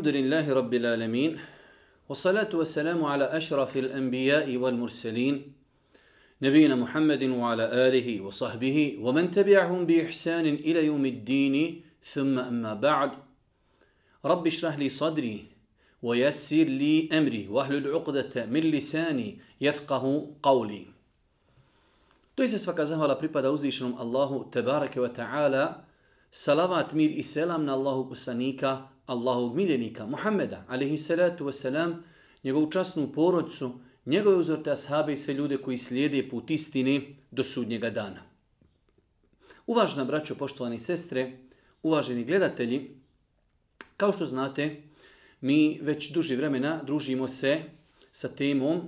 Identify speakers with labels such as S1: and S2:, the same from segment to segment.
S1: الحمد لله رب العالمين والصلاة والسلام على أشرف الأنبياء والمرسلين نبينا محمد وعلى آله وصحبه ومن تبعهم بإحسان إلى يوم الدين ثم أما بعد رب اشرح لي صدري ويسر لي أمري وأهل العقدة من لساني يفقه قولي Doista svaka zahvala pripada uzvišenom Allahu, tebareke wa ta'ala, salavat, mir i selam na Allahu poslanika, Allahovog miljenika, Muhammeda, alihi salatu wasalam, njegovu časnu porodcu, njegove uzorte ashabe i sve ljude koji slijede put istine do sudnjega dana. Uvažna braćo, poštovani sestre, uvaženi gledatelji, kao što znate, mi već duži vremena družimo se sa temom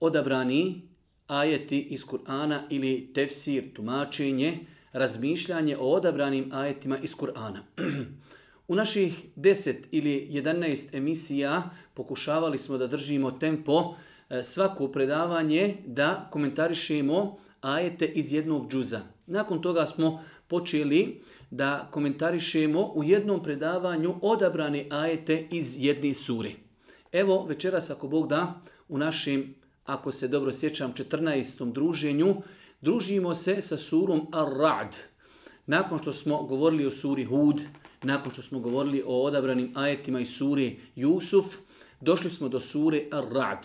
S1: odabrani ajeti iz Kur'ana ili tefsir, tumačenje, razmišljanje o odabranim ajetima iz Kur'ana. U naših 10 ili 11 emisija pokušavali smo da držimo tempo e, svako predavanje da komentarišemo ajete iz jednog džuza. Nakon toga smo počeli da komentarišemo u jednom predavanju odabrane ajete iz jedne sure. Evo večeras ako Bog da u našem, ako se dobro sjećam, 14. druženju, družimo se sa surom Ar-Ra'd. Nakon što smo govorili o suri Hud, nakon što smo govorili o odabranim ajetima iz sure Jusuf, došli smo do sure Ar-Ra'd.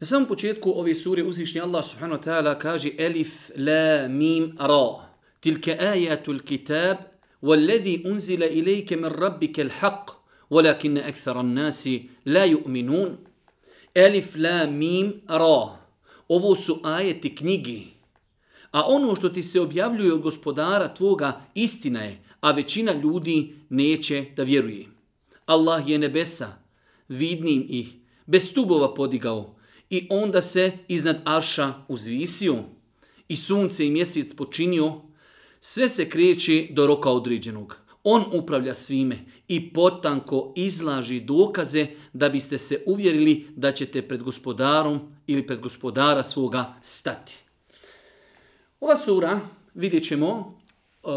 S1: Na samom početku ove sure uzvišnji Allah subhanahu wa ta'ala kaže Elif, la, mim, ra. Tilke ajatul kitab, والذي أنزل إليك من ربك الحق ولكن أكثر الناس لا يؤمنون ألف لا ميم را Ovo su ajeti knjigi a ono što ti se objavljuje od gospodara tvoga istina je, a većina ljudi neće da vjeruje. Allah je nebesa, vidnim ih, bez stubova podigao i onda se iznad arša uzvisio i sunce i mjesec počinio, sve se kreće do roka određenog. On upravlja svime i potanko izlaži dokaze da biste se uvjerili da ćete pred gospodarom ili pred gospodara svoga stati. Ova sura, vidjet ćemo, e,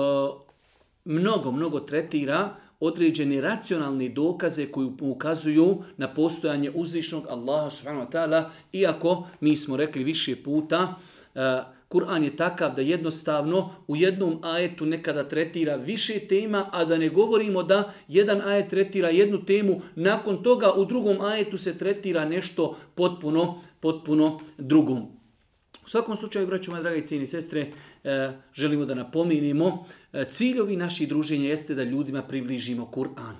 S1: mnogo, mnogo tretira određeni racionalne dokaze koji ukazuju na postojanje uzvišnog Allaha subhanahu wa ta'ala, iako mi smo rekli više puta, e, Kur'an je takav da jednostavno u jednom ajetu nekada tretira više tema, a da ne govorimo da jedan ajet tretira jednu temu, nakon toga u drugom ajetu se tretira nešto potpuno, potpuno drugom. U svakom slučaju, braću moja cijeni sestre, e, želimo da napominimo, e, ciljovi naših druženja jeste da ljudima približimo Kur'an.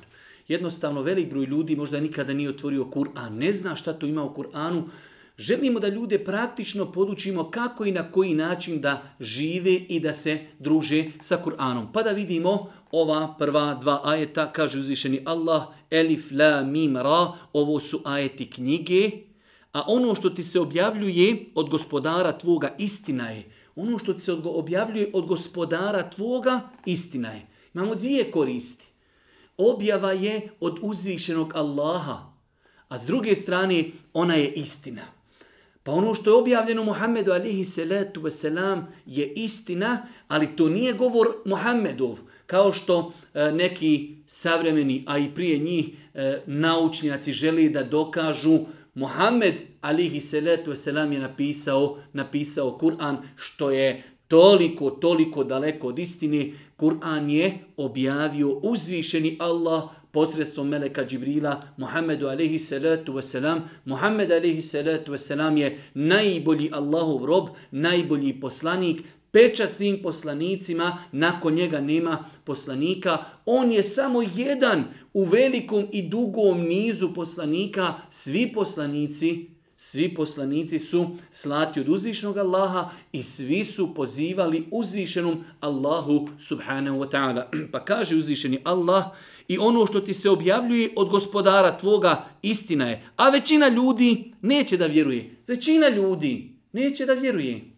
S1: Jednostavno, velik broj ljudi možda nikada nije otvorio Kur'an, ne zna šta to ima u Kur'anu. Želimo da ljude praktično podučimo kako i na koji način da žive i da se druže sa Kur'anom. Pa da vidimo ova prva dva ajeta, kaže uzvišeni Allah, Elif, La, Mim, Ra, ovo su ajeti knjige, a ono što ti se objavljuje od gospodara tvoga istina je. Ono što ti se objavljuje od gospodara tvoga istina je. Imamo dvije koristi. Objava je od uzvišenog Allaha, a s druge strane ona je istina. Pa ono što je objavljeno Muhammedu alihi salatu wasalam je istina, ali to nije govor Muhammedov, kao što e, neki savremeni, a i prije njih, e, naučnjaci želi da dokažu Muhammed alihi salatu selam je napisao, napisao Kur'an što je toliko, toliko daleko od istine. Kur'an je objavio uzvišeni Allah posredstvom Meleka Džibrila Muhammedu alihi salatu wasalam. Muhammed alihi salatu wasalam je najbolji Allahov rob, najbolji poslanik, pečat svim poslanicima, nakon njega nema poslanika. On je samo jedan u velikom i dugom nizu poslanika, svi poslanici svi poslanici su slati od uzvišnog Allaha i svi su pozivali uzvišenom Allahu subhanahu wa ta'ala. Pa kaže uzvišeni Allah i ono što ti se objavljuje od gospodara tvoga istina je. A većina ljudi neće da vjeruje. Većina ljudi neće da vjeruje.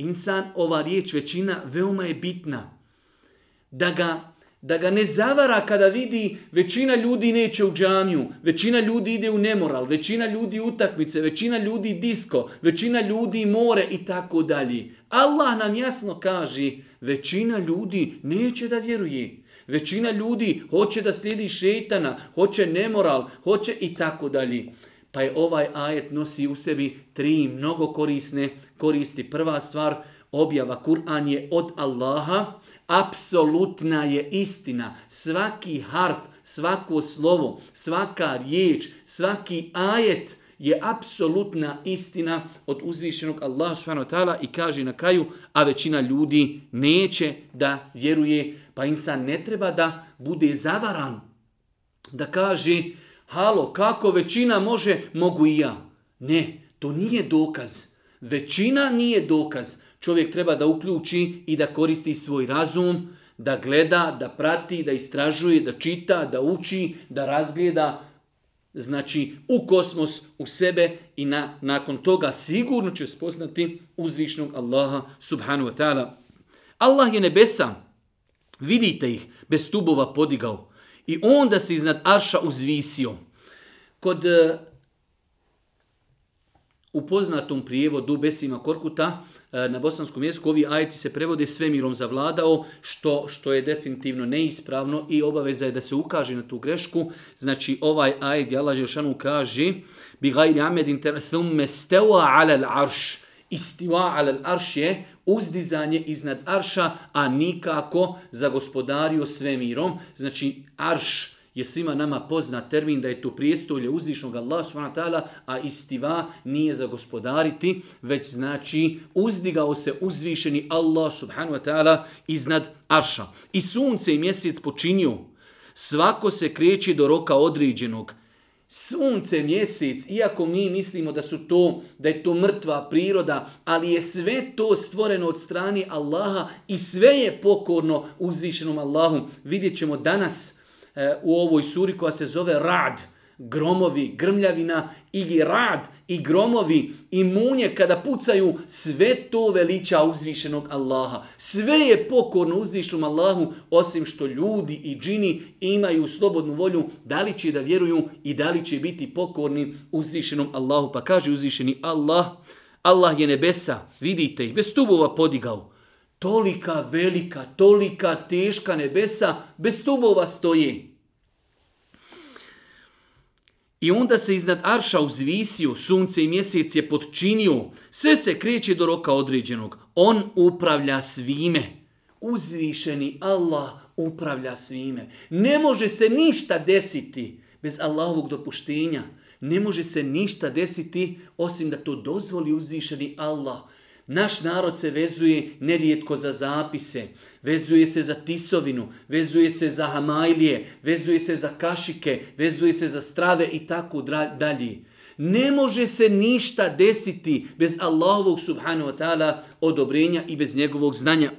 S1: Insan, ova riječ većina, veoma je bitna. Da ga, da ga ne zavara kada vidi većina ljudi neće u džamiju, većina ljudi ide u nemoral, većina ljudi utakmice, većina ljudi disko, većina ljudi more i tako dalje. Allah nam jasno kaže, većina ljudi neće da vjeruje. Većina ljudi hoće da slijedi šetana, hoće nemoral, hoće i tako dalje. Pa je ovaj ajet nosi u sebi tri mnogo korisne koristi. Prva stvar, objava Kur'an je od Allaha, apsolutna je istina. Svaki harf, svako slovo, svaka riječ, svaki ajet je apsolutna istina od uzvišenog Allaha subhanahu i kaže na kraju, a većina ljudi neće da vjeruje, pa insan ne treba da bude zavaran, da kaže Halo, kako većina može, mogu i ja. Ne, to nije dokaz. Većina nije dokaz. Čovjek treba da uključi i da koristi svoj razum, da gleda, da prati, da istražuje, da čita, da uči, da razgleda, znači u kosmos, u sebe i na, nakon toga sigurno će spoznati uzvišnog Allaha subhanu wa ta'ala. Allah je nebesa, vidite ih, bez stubova podigao. I onda se iznad Arša uzvisio. Kod e, u poznatom prijevodu Besima Korkuta e, na bosanskom jeziku ovi ajeti se prevode svemirom zavladao, što, što je definitivno neispravno i obaveza je da se ukaže na tu grešku. Znači ovaj ajet Jala Žešanu kaže bi gajri amedin thumme steva alel arš, Istiva alel arš je uzdizanje iznad arša, a nikako za gospodario svemirom. Znači arš je svima nama poznat termin da je to prijestolje uzvišnog Allah subhanahu a istiva nije za gospodariti, već znači uzdigao se uzvišeni Allah subhanahu wa ta'ala iznad arša. I sunce i mjesec počinju. Svako se kreće do roka određenog. Sunce, mjesec, iako mi mislimo da su to, da je to mrtva priroda, ali je sve to stvoreno od strane Allaha i sve je pokorno uzvišenom Allahu. Vidjet ćemo danas eh, u ovoj suri koja se zove Rad, gromovi, grmljavina i rad i gromovi i munje kada pucaju, sve to veliča uzvišenog Allaha. Sve je pokorno uzvišenom Allahu, osim što ljudi i džini imaju slobodnu volju, da li će da vjeruju i da li će biti pokorni uzvišenom Allahu. Pa kaže uzvišeni Allah, Allah je nebesa, vidite bez stubova podigao. Tolika velika, tolika teška nebesa, bez tubova stoji. I onda se iznad Arša uzvisio, sunce i mjesec je podčinio, sve se kreće do roka određenog. On upravlja svime. Uzvišeni Allah upravlja svime. Ne može se ništa desiti bez Allahovog dopuštenja. Ne može se ništa desiti osim da to dozvoli uzvišeni Allah. Naš narod se vezuje nerijetko za zapise vezuje se za tisovinu, vezuje se za hamajlije, vezuje se za kašike, vezuje se za strave i tako dalje. Ne može se ništa desiti bez Allahovog subhanahu wa ta'ala odobrenja i bez njegovog znanja.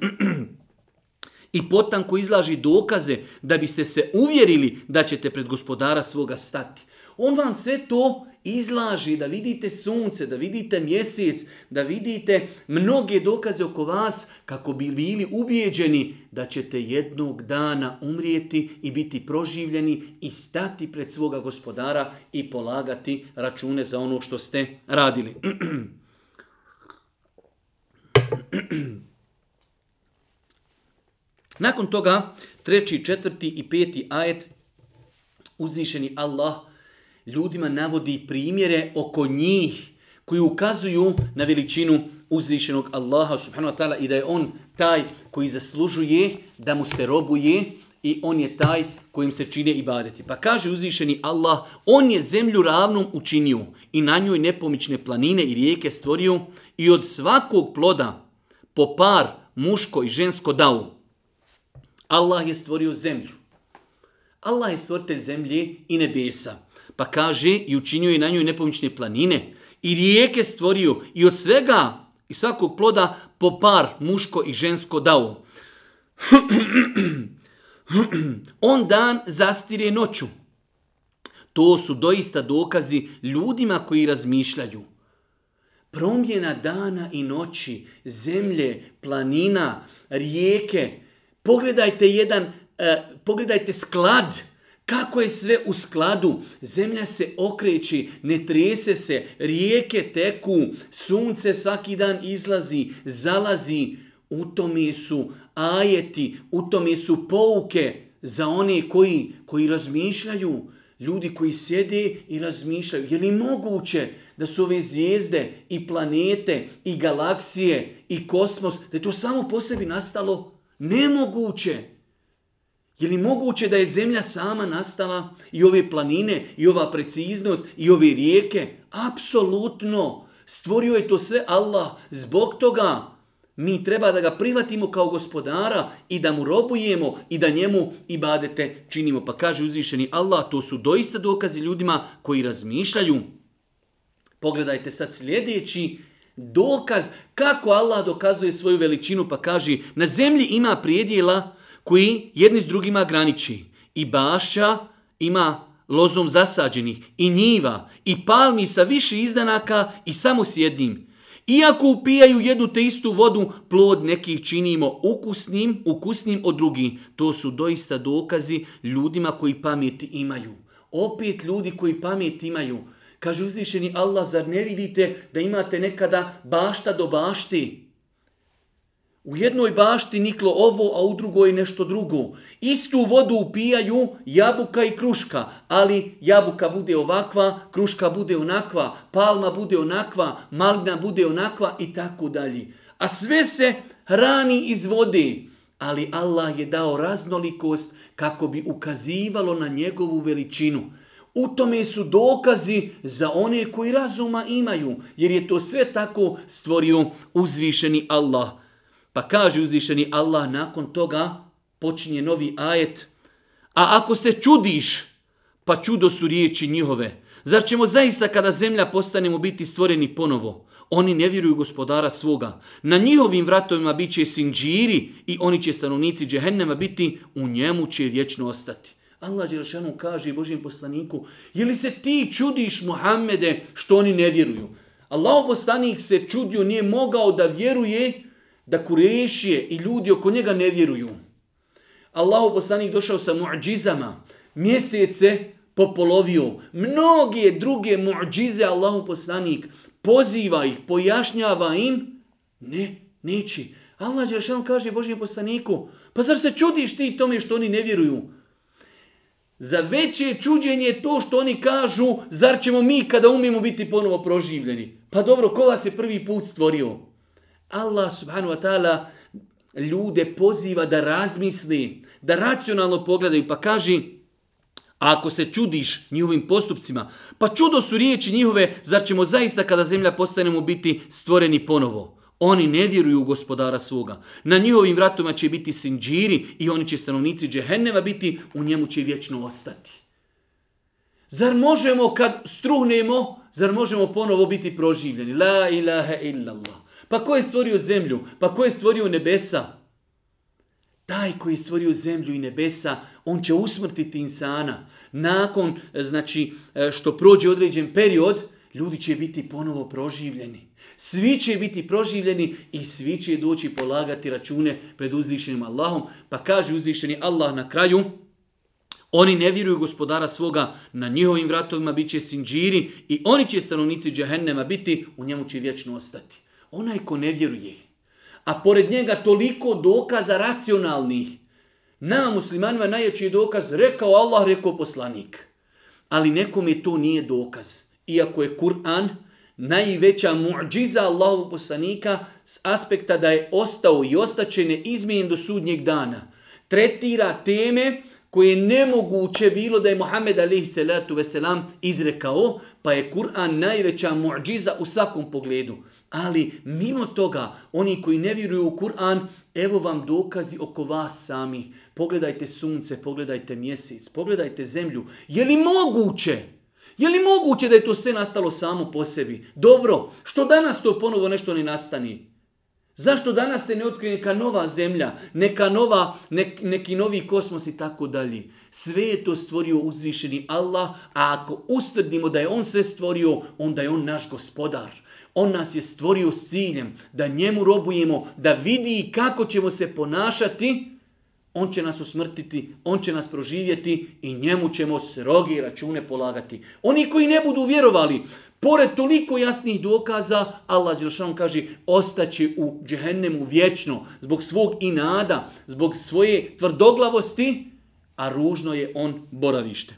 S1: I potanko izlaži dokaze da biste se uvjerili da ćete pred gospodara svoga stati. On vam sve to izlaži, da vidite sunce, da vidite mjesec, da vidite mnoge dokaze oko vas kako bi bili ubijeđeni da ćete jednog dana umrijeti i biti proživljeni i stati pred svoga gospodara i polagati račune za ono što ste radili. Nakon toga, treći, četvrti i peti ajet, uzvišeni Allah ljudima navodi primjere oko njih koji ukazuju na veličinu uzvišenog Allaha subhanahu wa ta'ala i da je on taj koji zaslužuje da mu se robuje i on je taj kojim se čine ibadeti. Pa kaže uzvišeni Allah, on je zemlju ravnom učinio i na njoj nepomične planine i rijeke stvorio i od svakog ploda po par muško i žensko dao. Allah je stvorio zemlju. Allah je stvoritelj zemlje i nebesa. Pa kaže i učinio je na njoj nepomične planine. I rijeke stvorio i od svega i svakog ploda po par muško i žensko dao. On dan zastire noću. To su doista dokazi ljudima koji razmišljaju. Promjena dana i noći, zemlje, planina, rijeke. Pogledajte jedan, eh, pogledajte sklad kako je sve u skladu? Zemlja se okreći, ne trese se, rijeke teku, sunce svaki dan izlazi, zalazi. U tome su ajeti, u tome su pouke za one koji, koji razmišljaju. Ljudi koji sjede i razmišljaju. Je li moguće da su ove zvijezde i planete i galaksije i kosmos, da je to samo po sebi nastalo? Nemoguće! Je li moguće da je zemlja sama nastala i ove planine, i ova preciznost, i ove rijeke? Apsolutno. Stvorio je to sve Allah. Zbog toga mi treba da ga privatimo kao gospodara i da mu robujemo i da njemu i badete činimo. Pa kaže uzvišeni Allah, to su doista dokazi ljudima koji razmišljaju. Pogledajte sad sljedeći dokaz kako Allah dokazuje svoju veličinu pa kaže na zemlji ima prijedjela koji jedni s drugima graniči. I bašća ima lozom zasađenih, i njiva, i palmi sa više izdanaka i samo s jednim. Iako upijaju jednu te istu vodu, plod nekih činimo ukusnim, ukusnim od drugih. To su doista dokazi ljudima koji pamet imaju. Opet ljudi koji pamet imaju. Kaže uzvišeni Allah, zar ne vidite da imate nekada bašta do bašti? U jednoj bašti niklo ovo, a u drugoj nešto drugo. Istu vodu upijaju jabuka i kruška, ali jabuka bude ovakva, kruška bude onakva, palma bude onakva, malgna bude onakva i tako dalje. A sve se hrani iz vode, ali Allah je dao raznolikost kako bi ukazivalo na njegovu veličinu. U tome su dokazi za one koji razuma imaju, jer je to sve tako stvorio uzvišeni Allah. Pa kaže uzvišeni Allah nakon toga počinje novi ajet. A ako se čudiš, pa čudo su riječi njihove. Zar ćemo zaista kada zemlja postanemo biti stvoreni ponovo? Oni ne vjeruju gospodara svoga. Na njihovim vratovima bit će sinđiri i oni će stanovnici džehennema biti, u njemu će vječno ostati. Allah Đerašanu kaže Božijem poslaniku, je li se ti čudiš Muhammede što oni ne vjeruju? Allah poslanik se čudio, nije mogao da vjeruje da kurešije i ljudi oko njega ne vjeruju. Allahu poslanik došao sa muđizama, mjesece popolovio. Mnoge druge muđize Allahu poslanik poziva ih, pojašnjava im, ne, neći. Allah Đerašanu kaže Božijem poslaniku, pa zar se čudiš ti tome što oni ne vjeruju? Za veće čuđenje je to što oni kažu, zar ćemo mi kada umimo biti ponovo proživljeni? Pa dobro, ko vas je prvi put stvorio? Allah subhanahu wa ta'ala ljude poziva da razmisli, da racionalno pogledaju, pa kaži, ako se čudiš njihovim postupcima, pa čudo su riječi njihove, zar ćemo zaista kada zemlja postanemo biti stvoreni ponovo? Oni ne vjeruju u gospodara svoga. Na njihovim vratima će biti sinđiri i oni će stanovnici džehenneva biti, u njemu će vječno ostati. Zar možemo kad struhnemo, zar možemo ponovo biti proživljeni? La ilaha illallah. Pa ko je stvorio zemlju? Pa ko je stvorio nebesa? Taj koji je stvorio zemlju i nebesa, on će usmrtiti insana. Nakon e, znači, e, što prođe određen period, ljudi će biti ponovo proživljeni. Svi će biti proživljeni i svi će doći polagati račune pred uzvišenim Allahom. Pa kaže uzvišeni Allah na kraju, oni ne vjeruju gospodara svoga, na njihovim vratovima bit će sinđiri i oni će stanovnici džahennema biti, u njemu će vječno ostati. Onaj ko ne vjeruje, a pored njega toliko dokaza racionalnih, Na muslimanima najjači je dokaz rekao Allah, rekao poslanik. Ali nekome to nije dokaz. Iako je Kur'an najveća muđiza Allahovog poslanika s aspekta da je ostao i ostaće neizmijen do sudnjeg dana. Tretira teme koje je nemoguće bilo da je Muhammed a.s. izrekao, pa je Kur'an najveća muđiza u svakom pogledu. Ali mimo toga, oni koji ne vjeruju u Kur'an, evo vam dokazi oko vas samih. Pogledajte sunce, pogledajte mjesec, pogledajte zemlju. Je li moguće? Je li moguće da je to sve nastalo samo po sebi? Dobro, što danas to ponovo nešto ne nastani? Zašto danas se ne otkrije neka nova zemlja, neka nova, neki novi kosmos i tako dalje? Sve je to stvorio uzvišeni Allah, a ako ustvrdimo da je On sve stvorio, onda je On naš gospodar. On nas je stvorio s ciljem da njemu robujemo, da vidi kako ćemo se ponašati. On će nas usmrtiti, on će nas proživjeti i njemu ćemo srogi račune polagati. Oni koji ne budu vjerovali, pored toliko jasnih dokaza, Allah kaže, ostaće u džehennemu vječno, zbog svog inada, zbog svoje tvrdoglavosti, a ružno je on boravište.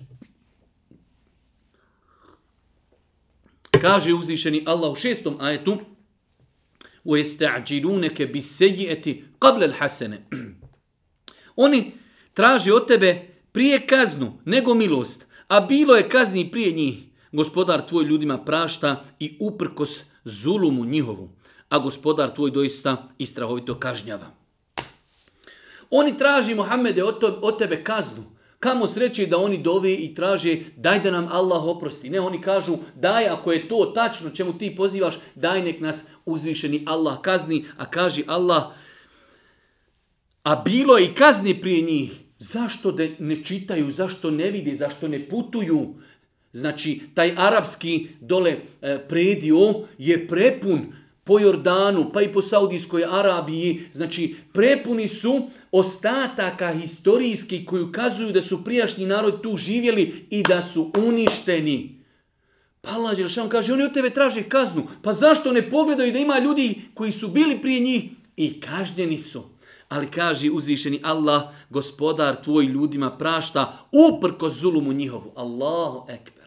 S1: Kaže uzvišeni Allah u šestom ajetu bi Hasene. Oni traži od tebe prije kaznu nego milost, a bilo je kazni prije njih. Gospodar tvoj ljudima prašta i uprkos zulumu njihovu, a gospodar tvoj doista istrahovito kažnjava. Oni traži Mohamede od tebe kaznu, Kamo sreće da oni dove i traže daj da nam Allah oprosti. Ne, oni kažu daj ako je to tačno čemu ti pozivaš, daj nek nas uzvišeni Allah kazni, a kaži Allah a bilo je i kazni prije njih. Zašto ne čitaju, zašto ne vide, zašto ne putuju? Znači, taj arapski dole eh, predio je prepun po Jordanu, pa i po Saudijskoj Arabiji, znači prepuni su ostataka historijski koji ukazuju da su prijašnji narod tu živjeli i da su uništeni. Pa Allah Đelšan kaže, oni od tebe traže kaznu. Pa zašto ne pogledaju da ima ljudi koji su bili prije njih i kažnjeni su. Ali kaže uzvišeni Allah, gospodar tvoj ljudima prašta uprko zulumu njihovu. Allahu ekber.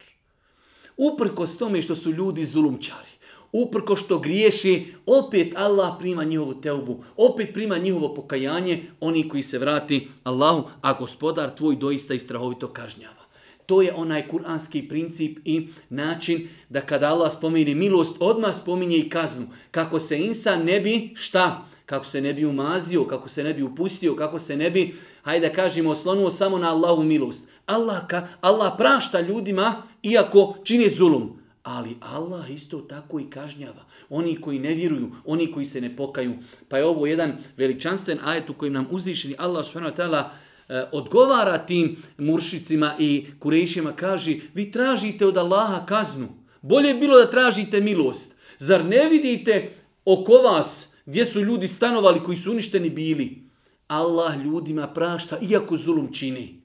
S1: Uprko s tome što su ljudi zulumčari uprko što griješi, opet Allah prima njihovu teubu, opet prima njihovo pokajanje, oni koji se vrati Allahu, a gospodar tvoj doista i strahovito kažnjava. To je onaj kuranski princip i način da kada Allah spominje milost, odmah spominje i kaznu. Kako se insan ne bi, šta? Kako se ne bi umazio, kako se ne bi upustio, kako se ne bi, hajde da kažemo, oslonuo samo na Allahu milost. Allah, ka, Allah prašta ljudima iako čini zulum. Ali Allah isto tako i kažnjava. Oni koji ne vjeruju, oni koji se ne pokaju. Pa je ovo jedan veličanstven ajet u kojem nam uzvišeni Allah e, odgovara tim muršicima i kurejšima, kaže vi tražite od Allaha kaznu. Bolje je bilo da tražite milost. Zar ne vidite oko vas gdje su ljudi stanovali koji su uništeni bili? Allah ljudima prašta iako zulum čini.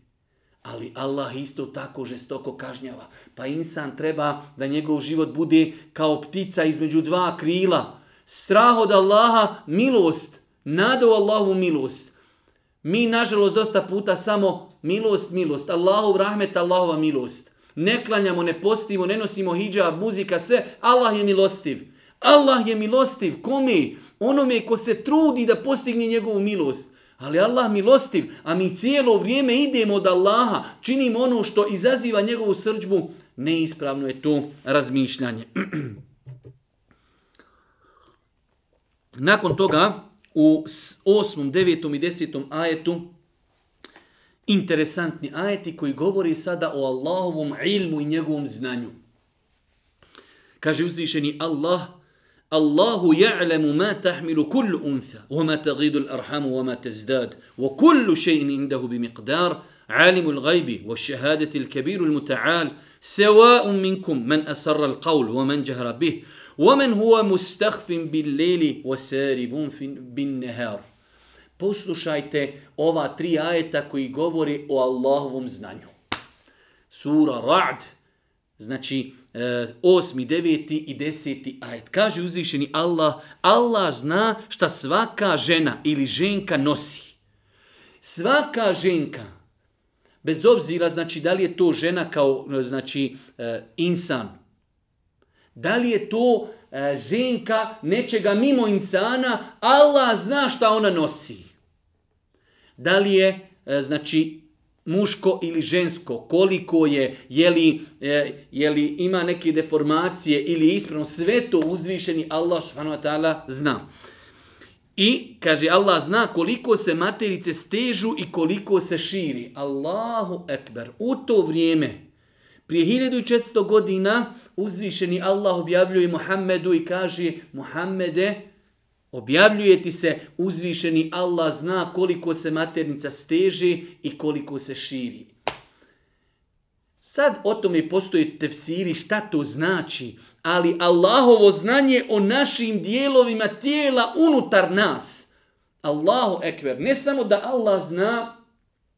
S1: Ali Allah isto tako žestoko kažnjava. Pa insan treba da njegov život bude kao ptica između dva krila. Strah od Allaha, milost. nadu u Allahu milost. Mi, nažalost, dosta puta samo milost, milost. Allahu rahmet, Allahova milost. Ne klanjamo, ne postimo, ne nosimo hijab, muzika, sve. Allah je milostiv. Allah je milostiv. Kome? Onome ko se trudi da postigne njegovu milost. Ali Allah milostiv, a mi cijelo vrijeme idemo od Allaha, činimo ono što izaziva njegovu srđbu, neispravno je to razmišljanje. Nakon toga, u 8., 9. i 10. ajetu, interesantni ajeti koji govori sada o Allahovom ilmu i njegovom znanju. Kaže uzvišeni Allah الله يعلم ما تحمل كل أنثى وما تغيض الأرحام وما تزداد وكل شيء عنده بمقدار عالم الغيب والشهادة الكبير المتعال سواء منكم من أسر القول ومن جهر به ومن هو مستخف بالليل وسارب بالنهار Poslušajte ova tri ajeta koji govori o Allahovom znanju. Sura Ra'd, znači E, osmi, deveti i deseti ajet. Kaže uzvišeni Allah, Allah zna šta svaka žena ili ženka nosi. Svaka ženka, bez obzira znači da li je to žena kao znači e, insan, da li je to e, ženka nečega mimo insana, Allah zna šta ona nosi. Da li je znači muško ili žensko, koliko je, je li, e, je li ima neke deformacije ili ispravno, sve to uzvišeni Allah subhanahu zna. I, kaže, Allah zna koliko se materice stežu i koliko se širi. Allahu ekber. U to vrijeme, prije 1400 godina, uzvišeni Allah objavljuje Muhammedu i kaže, Muhammede, Objavljuje ti se uzvišeni Allah zna koliko se maternica steži i koliko se širi. Sad o tome postoji tefsiri šta to znači, ali Allahovo znanje o našim dijelovima tijela unutar nas. Allahu ekver, ne samo da Allah zna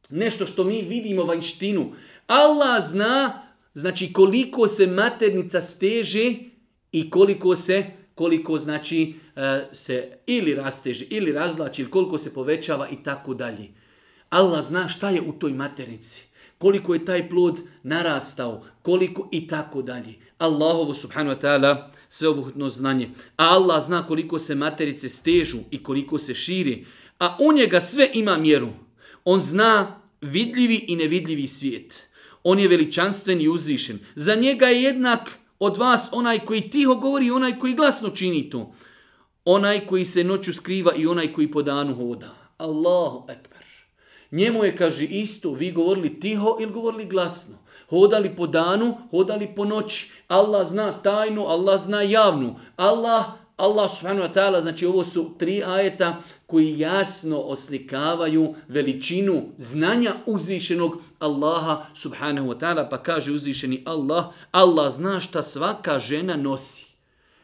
S1: nešto što mi vidimo vanjštinu. Allah zna znači koliko se maternica steže i koliko se koliko znači e, se ili rasteže ili razvlači ili koliko se povećava i tako dalje. Allah zna šta je u toj materici. koliko je taj plod narastao, koliko i tako dalje. Allahovo subhanu wa ta'ala sveobuhvatno znanje. A Allah zna koliko se materice stežu i koliko se širi, a u njega sve ima mjeru. On zna vidljivi i nevidljivi svijet. On je veličanstven i uzvišen. Za njega je jednak od vas onaj koji tiho govori i onaj koji glasno čini to. Onaj koji se noću skriva i onaj koji po danu hoda. Allahu ekber. Njemu je, kaže, isto, vi govorili tiho ili govorili glasno. Hodali po danu, hodali po noći. Allah zna tajnu, Allah zna javnu. Allah Allah subhanahu wa ta'ala, znači ovo su tri ajeta koji jasno oslikavaju veličinu znanja uzvišenog Allaha subhanahu wa ta'ala, pa kaže uzvišeni Allah, Allah zna šta svaka žena nosi.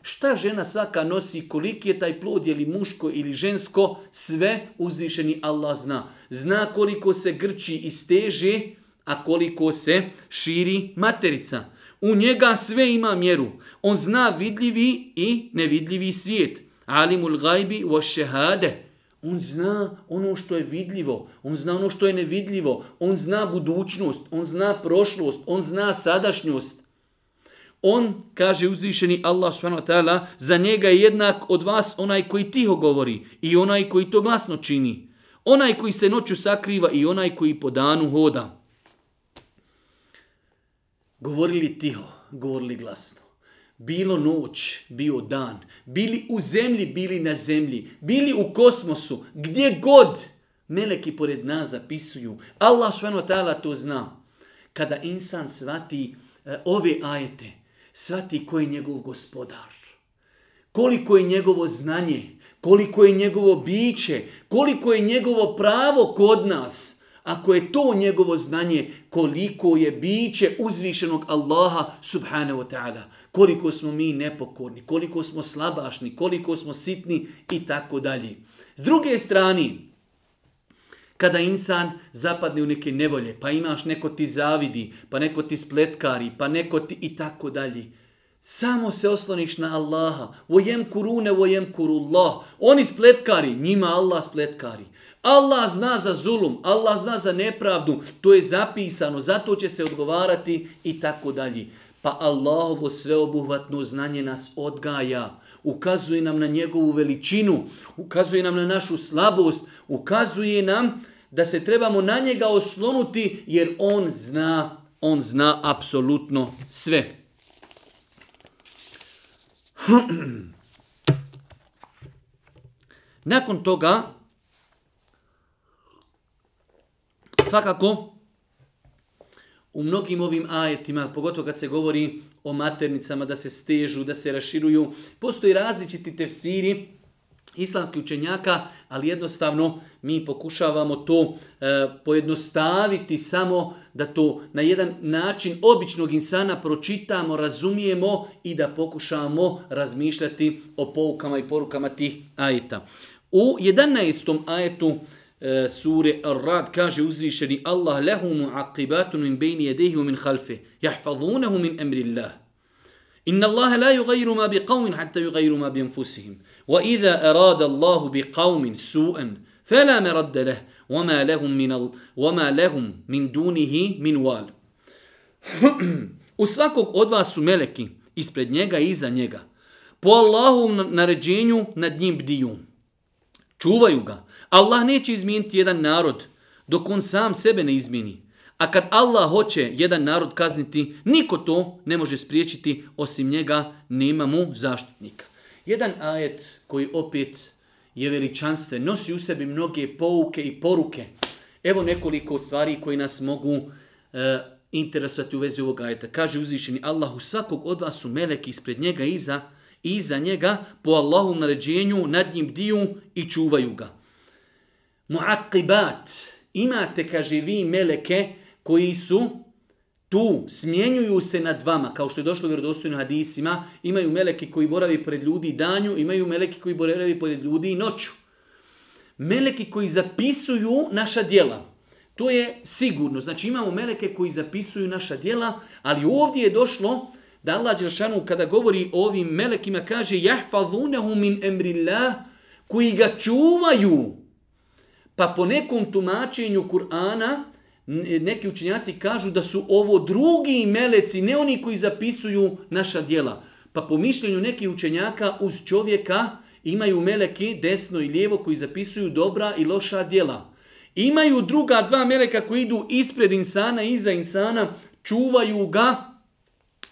S1: Šta žena svaka nosi, koliki je taj plod, je li muško ili žensko, sve uzvišeni Allah zna. Zna koliko se grči i steže, a koliko se širi materica. U njega sve ima mjeru. On zna vidljivi i nevidljivi svijet. Alimul gajbi wa šehade. On zna ono što je vidljivo, on zna ono što je nevidljivo, on zna budućnost, on zna prošlost, on zna sadašnjost. On, kaže uzvišeni Allah SWT, za njega je jednak od vas onaj koji tiho govori i onaj koji to glasno čini. Onaj koji se noću sakriva i onaj koji po danu hoda. Govorili tiho, govorili glasno. Bilo noć, bio dan. Bili u zemlji, bili na zemlji. Bili u kosmosu, gdje god. Meleki pored nas zapisuju. Allah subhanahu to zna. Kada insan svati eh, ove ajete, svati ko je njegov gospodar. Koliko je njegovo znanje, koliko je njegovo biće, koliko je njegovo pravo kod nas – ako je to njegovo znanje, koliko je biće uzvišenog Allaha subhanahu wa ta'ala. Koliko smo mi nepokorni, koliko smo slabašni, koliko smo sitni i tako dalje. S druge strane, kada insan zapadne u neke nevolje, pa imaš neko ti zavidi, pa neko ti spletkari, pa neko ti i tako dalje. Samo se osloniš na Allaha. Vojem kurune, vojem kurullah. Oni spletkari, njima Allah spletkari. Allah zna za zulum, Allah zna za nepravdu, to je zapisano, zato će se odgovarati i tako dalje. Pa Allahovo sveobuhvatno znanje nas odgaja, ukazuje nam na njegovu veličinu, ukazuje nam na našu slabost, ukazuje nam da se trebamo na njega oslonuti jer on zna, on zna apsolutno sve. Nakon toga Svakako, u mnogim ovim ajetima, pogotovo kad se govori o maternicama, da se stežu, da se raširuju, postoji različiti tefsiri islamskih učenjaka, ali jednostavno mi pokušavamo to e, pojednostaviti samo da to na jedan način običnog insana pročitamo, razumijemo i da pokušamo razmišljati o poukama i porukama tih ajeta. U 11. ajetu آه، سورة الرعد كاجي وزيشني الله له معقبات من بين يديه ومن خلفه يحفظونه من أمر الله إن الله لا يغير ما بقوم حتى يغيروا ما بأنفسهم وإذا أراد الله بقوم سوءا فلا مرد له وما لهم من ال... وما لهم من دونه من وال U svakog od vas su meleki, ispred njega i iza njega. Po Allahu naređenju nad njim bdiju. Čuvaju ga, Allah neće izmijeniti jedan narod dok on sam sebe ne izmijeni. A kad Allah hoće jedan narod kazniti, niko to ne može spriječiti, osim njega nema mu zaštitnika. Jedan ajet koji opet je veličanstven, nosi u sebi mnoge pouke i poruke. Evo nekoliko stvari koji nas mogu e, interesovati u vezi ovog ajeta. Kaže uzvišeni Allah, u svakog od vas su meleki ispred njega iza, iza njega po Allahom naređenju nad njim diju i čuvaju ga. Muakibat. Imate, kaže vi, meleke koji su tu, smjenjuju se nad vama, kao što je došlo vjerodostojno hadisima, imaju meleke koji boravi pred ljudi danju, imaju meleke koji boravi pred ljudi noću. Meleki koji zapisuju naša djela. To je sigurno. Znači imamo meleke koji zapisuju naša djela, ali ovdje je došlo da Allah kada govori o ovim melekima kaže min koji ga čuvaju pa po nekom tumačenju Kur'ana, neki učenjaci kažu da su ovo drugi meleci, ne oni koji zapisuju naša dijela. Pa po mišljenju nekih učenjaka uz čovjeka imaju meleki desno i lijevo koji zapisuju dobra i loša djela. Imaju druga dva meleka koji idu ispred insana, iza insana, čuvaju ga,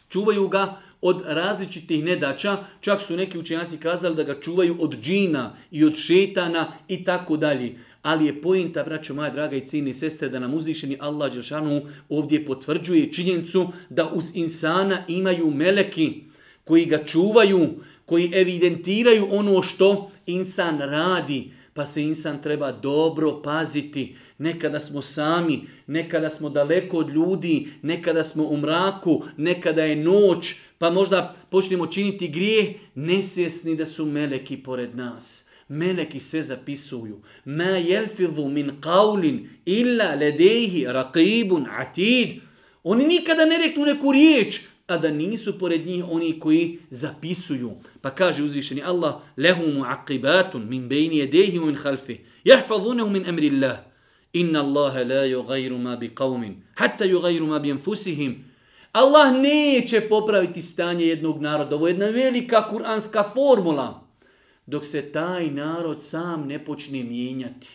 S1: čuvaju ga od različitih nedaća, čak su neki učenjaci kazali da ga čuvaju od džina i od šetana i tako dalje ali je pojenta, braćo moja draga i cijene sestre, da nam uzvišeni Allah Đelšanu ovdje potvrđuje činjenicu da uz insana imaju meleki koji ga čuvaju, koji evidentiraju ono što insan radi, pa se insan treba dobro paziti. Nekada smo sami, nekada smo daleko od ljudi, nekada smo u mraku, nekada je noć, pa možda počnemo činiti grijeh, nesvjesni da su meleki pored nas meleki sve zapisuju. Ma jelfidhu min qawlin illa ledehi raqibun atid. Oni nikada ne reknu neku riječ, a da nisu pored njih oni koji zapisuju. Pa kaže uzvišeni Allah, lehumu aqibatun min bejni jedehi min halfi, jahfadhunahu min Allah. Inna Allahe la yugayru ma bi qavmin, hatta yugayru ma bi enfusihim. Allah neće popraviti stanje jednog naroda. Ovo je jedna velika kuranska formula dok se taj narod sam ne počne mijenjati.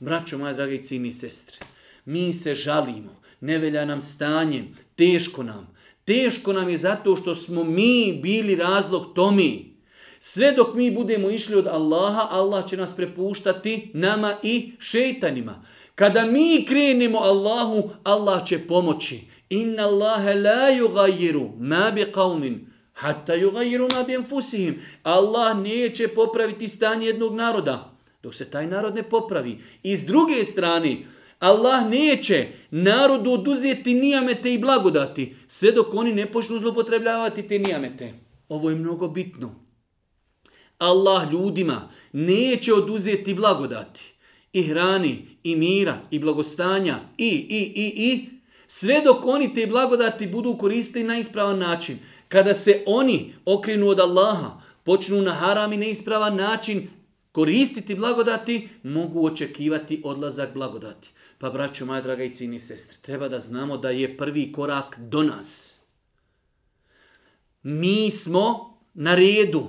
S1: Braćo moja dragi cini sestre, mi se žalimo, ne velja nam stanje, teško nam. Teško nam je zato što smo mi bili razlog tomi. Sve dok mi budemo išli od Allaha, Allah će nas prepuštati nama i šeitanima. Kada mi krenemo Allahu, Allah će pomoći. Inna Allahe la yugayiru ma bi Hatta yugayiruna bi Allah neće popraviti stanje jednog naroda dok se taj narod ne popravi. I s druge strane, Allah neće narodu oduzeti nijamete i blagodati, sve dok oni ne počnu zlopotrebljavati te nijamete. Ovo je mnogo bitno. Allah ljudima neće oduzeti blagodati i hrani, i mira, i blagostanja, i, i, i, i, sve dok oni te blagodati budu koristili na ispravan način. Kada se oni okrenu od Allaha, počnu na haram i neispravan način koristiti blagodati, mogu očekivati odlazak blagodati. Pa braćo, moja draga i cini sestre, treba da znamo da je prvi korak do nas. Mi smo na redu.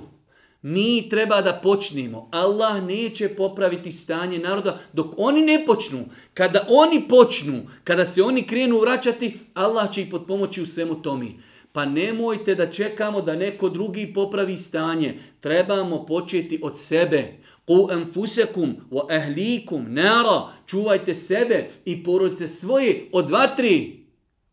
S1: Mi treba da počnemo. Allah neće popraviti stanje naroda dok oni ne počnu. Kada oni počnu, kada se oni krenu vraćati, Allah će ih pomoći u svemu tomi. Pa nemojte da čekamo da neko drugi popravi stanje. Trebamo početi od sebe. Ku wa ehlikum nara. Čuvajte sebe i porodice svoje od vatri.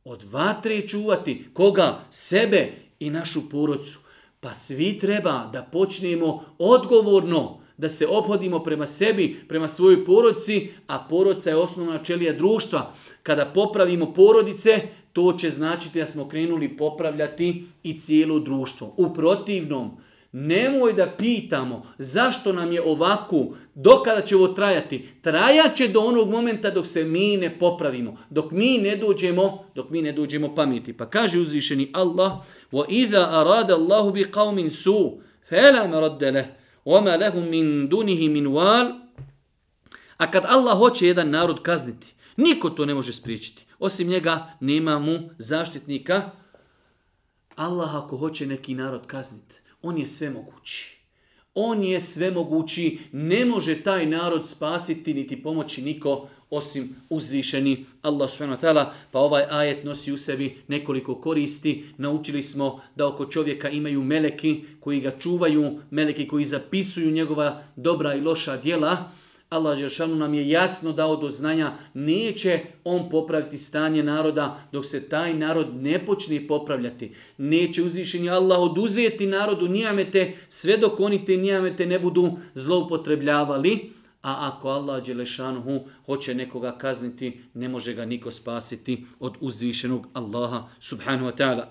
S1: Od vatri čuvati. Koga? Sebe i našu porodicu. Pa svi treba da počnemo odgovorno da se obhodimo prema sebi, prema svojoj porodici. a porodica je osnovna čelija društva. Kada popravimo porodice, to će značiti da smo krenuli popravljati i cijelo društvo. U protivnom, nemoj da pitamo zašto nam je ovako, dokada će ovo trajati. Trajat će do onog momenta dok se mi ne popravimo, dok mi ne dođemo, dok mi ne dođemo pameti. Pa kaže uzvišeni Allah: "Wa idha arada Allahu bi qaumin su, fala A kad Allah hoće jedan narod kazniti, niko to ne može spriječiti. Osim njega nema mu zaštitnika. Allah ako hoće neki narod kazniti, on je sve mogući. On je sve mogući, ne može taj narod spasiti niti pomoći niko osim uzvišeni Allah subhanahu pa ovaj ajet nosi u sebi nekoliko koristi. Naučili smo da oko čovjeka imaju meleki koji ga čuvaju, meleki koji zapisuju njegova dobra i loša djela. Allah Žešanu nam je jasno dao do znanja, neće on popraviti stanje naroda dok se taj narod ne počne popravljati. Neće uzvišenje Allah oduzeti narodu nijamete sve dok oni te nijamete ne budu zloupotrebljavali. A ako Allah Đelešanuhu hoće nekoga kazniti, ne može ga niko spasiti od uzvišenog Allaha subhanahu wa ta'ala.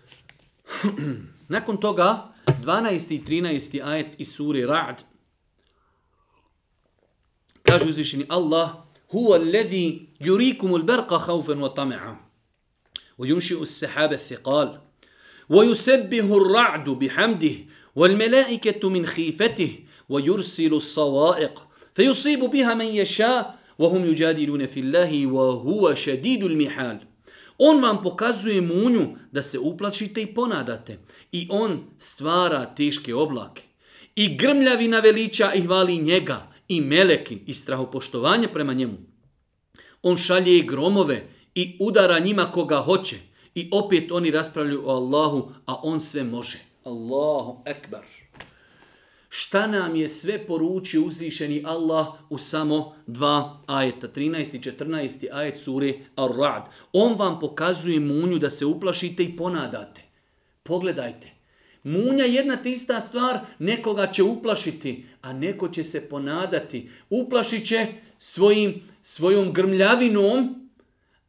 S1: Nakon toga, 12. i 13. ajet iz suri Ra'd Kaže uzvišeni Allah, huwa alladhi yurikumul barqa khawfan wa tam'a. وينشئ السحاب الثقال ويسبه الرعد بحمده والملائكة من خيفته ويرسل الصوائق فيصيب بها wa On vam pokazuje munju da se uplačite i ponadate. I on stvara teške oblake. I grmljavina veliča i hvali njega i meleki i strahopoštovanje prema njemu. On šalje i gromove i udara njima koga hoće. I opet oni raspravljaju o Allahu, a on sve može. Allahu ekbar. Šta nam je sve poručio uzvišeni Allah u samo dva ajeta, 13. i 14. ajet sure Ar-Ra'd. On vam pokazuje munju da se uplašite i ponadate. Pogledajte, Munja jedna tista stvar, nekoga će uplašiti, a neko će se ponadati. Uplašit će svojim, svojom grmljavinom,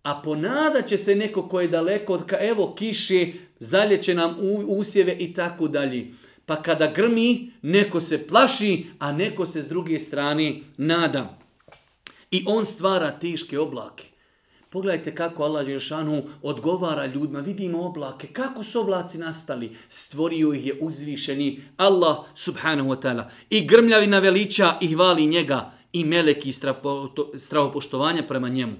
S1: a ponadat će se neko ko je daleko od ka, evo kiše, zaljeće nam usjeve i tako dalje. Pa kada grmi, neko se plaši, a neko se s druge strane nada. I on stvara tiške oblake. Pogledajte kako Allah Đelšanu odgovara ljudima. Vidimo oblake. Kako su oblaci nastali? Stvorio ih je uzvišeni Allah subhanahu wa ta'ala. I grmljavina veliča i hvali njega. I meleki strahopoštovanja prema njemu.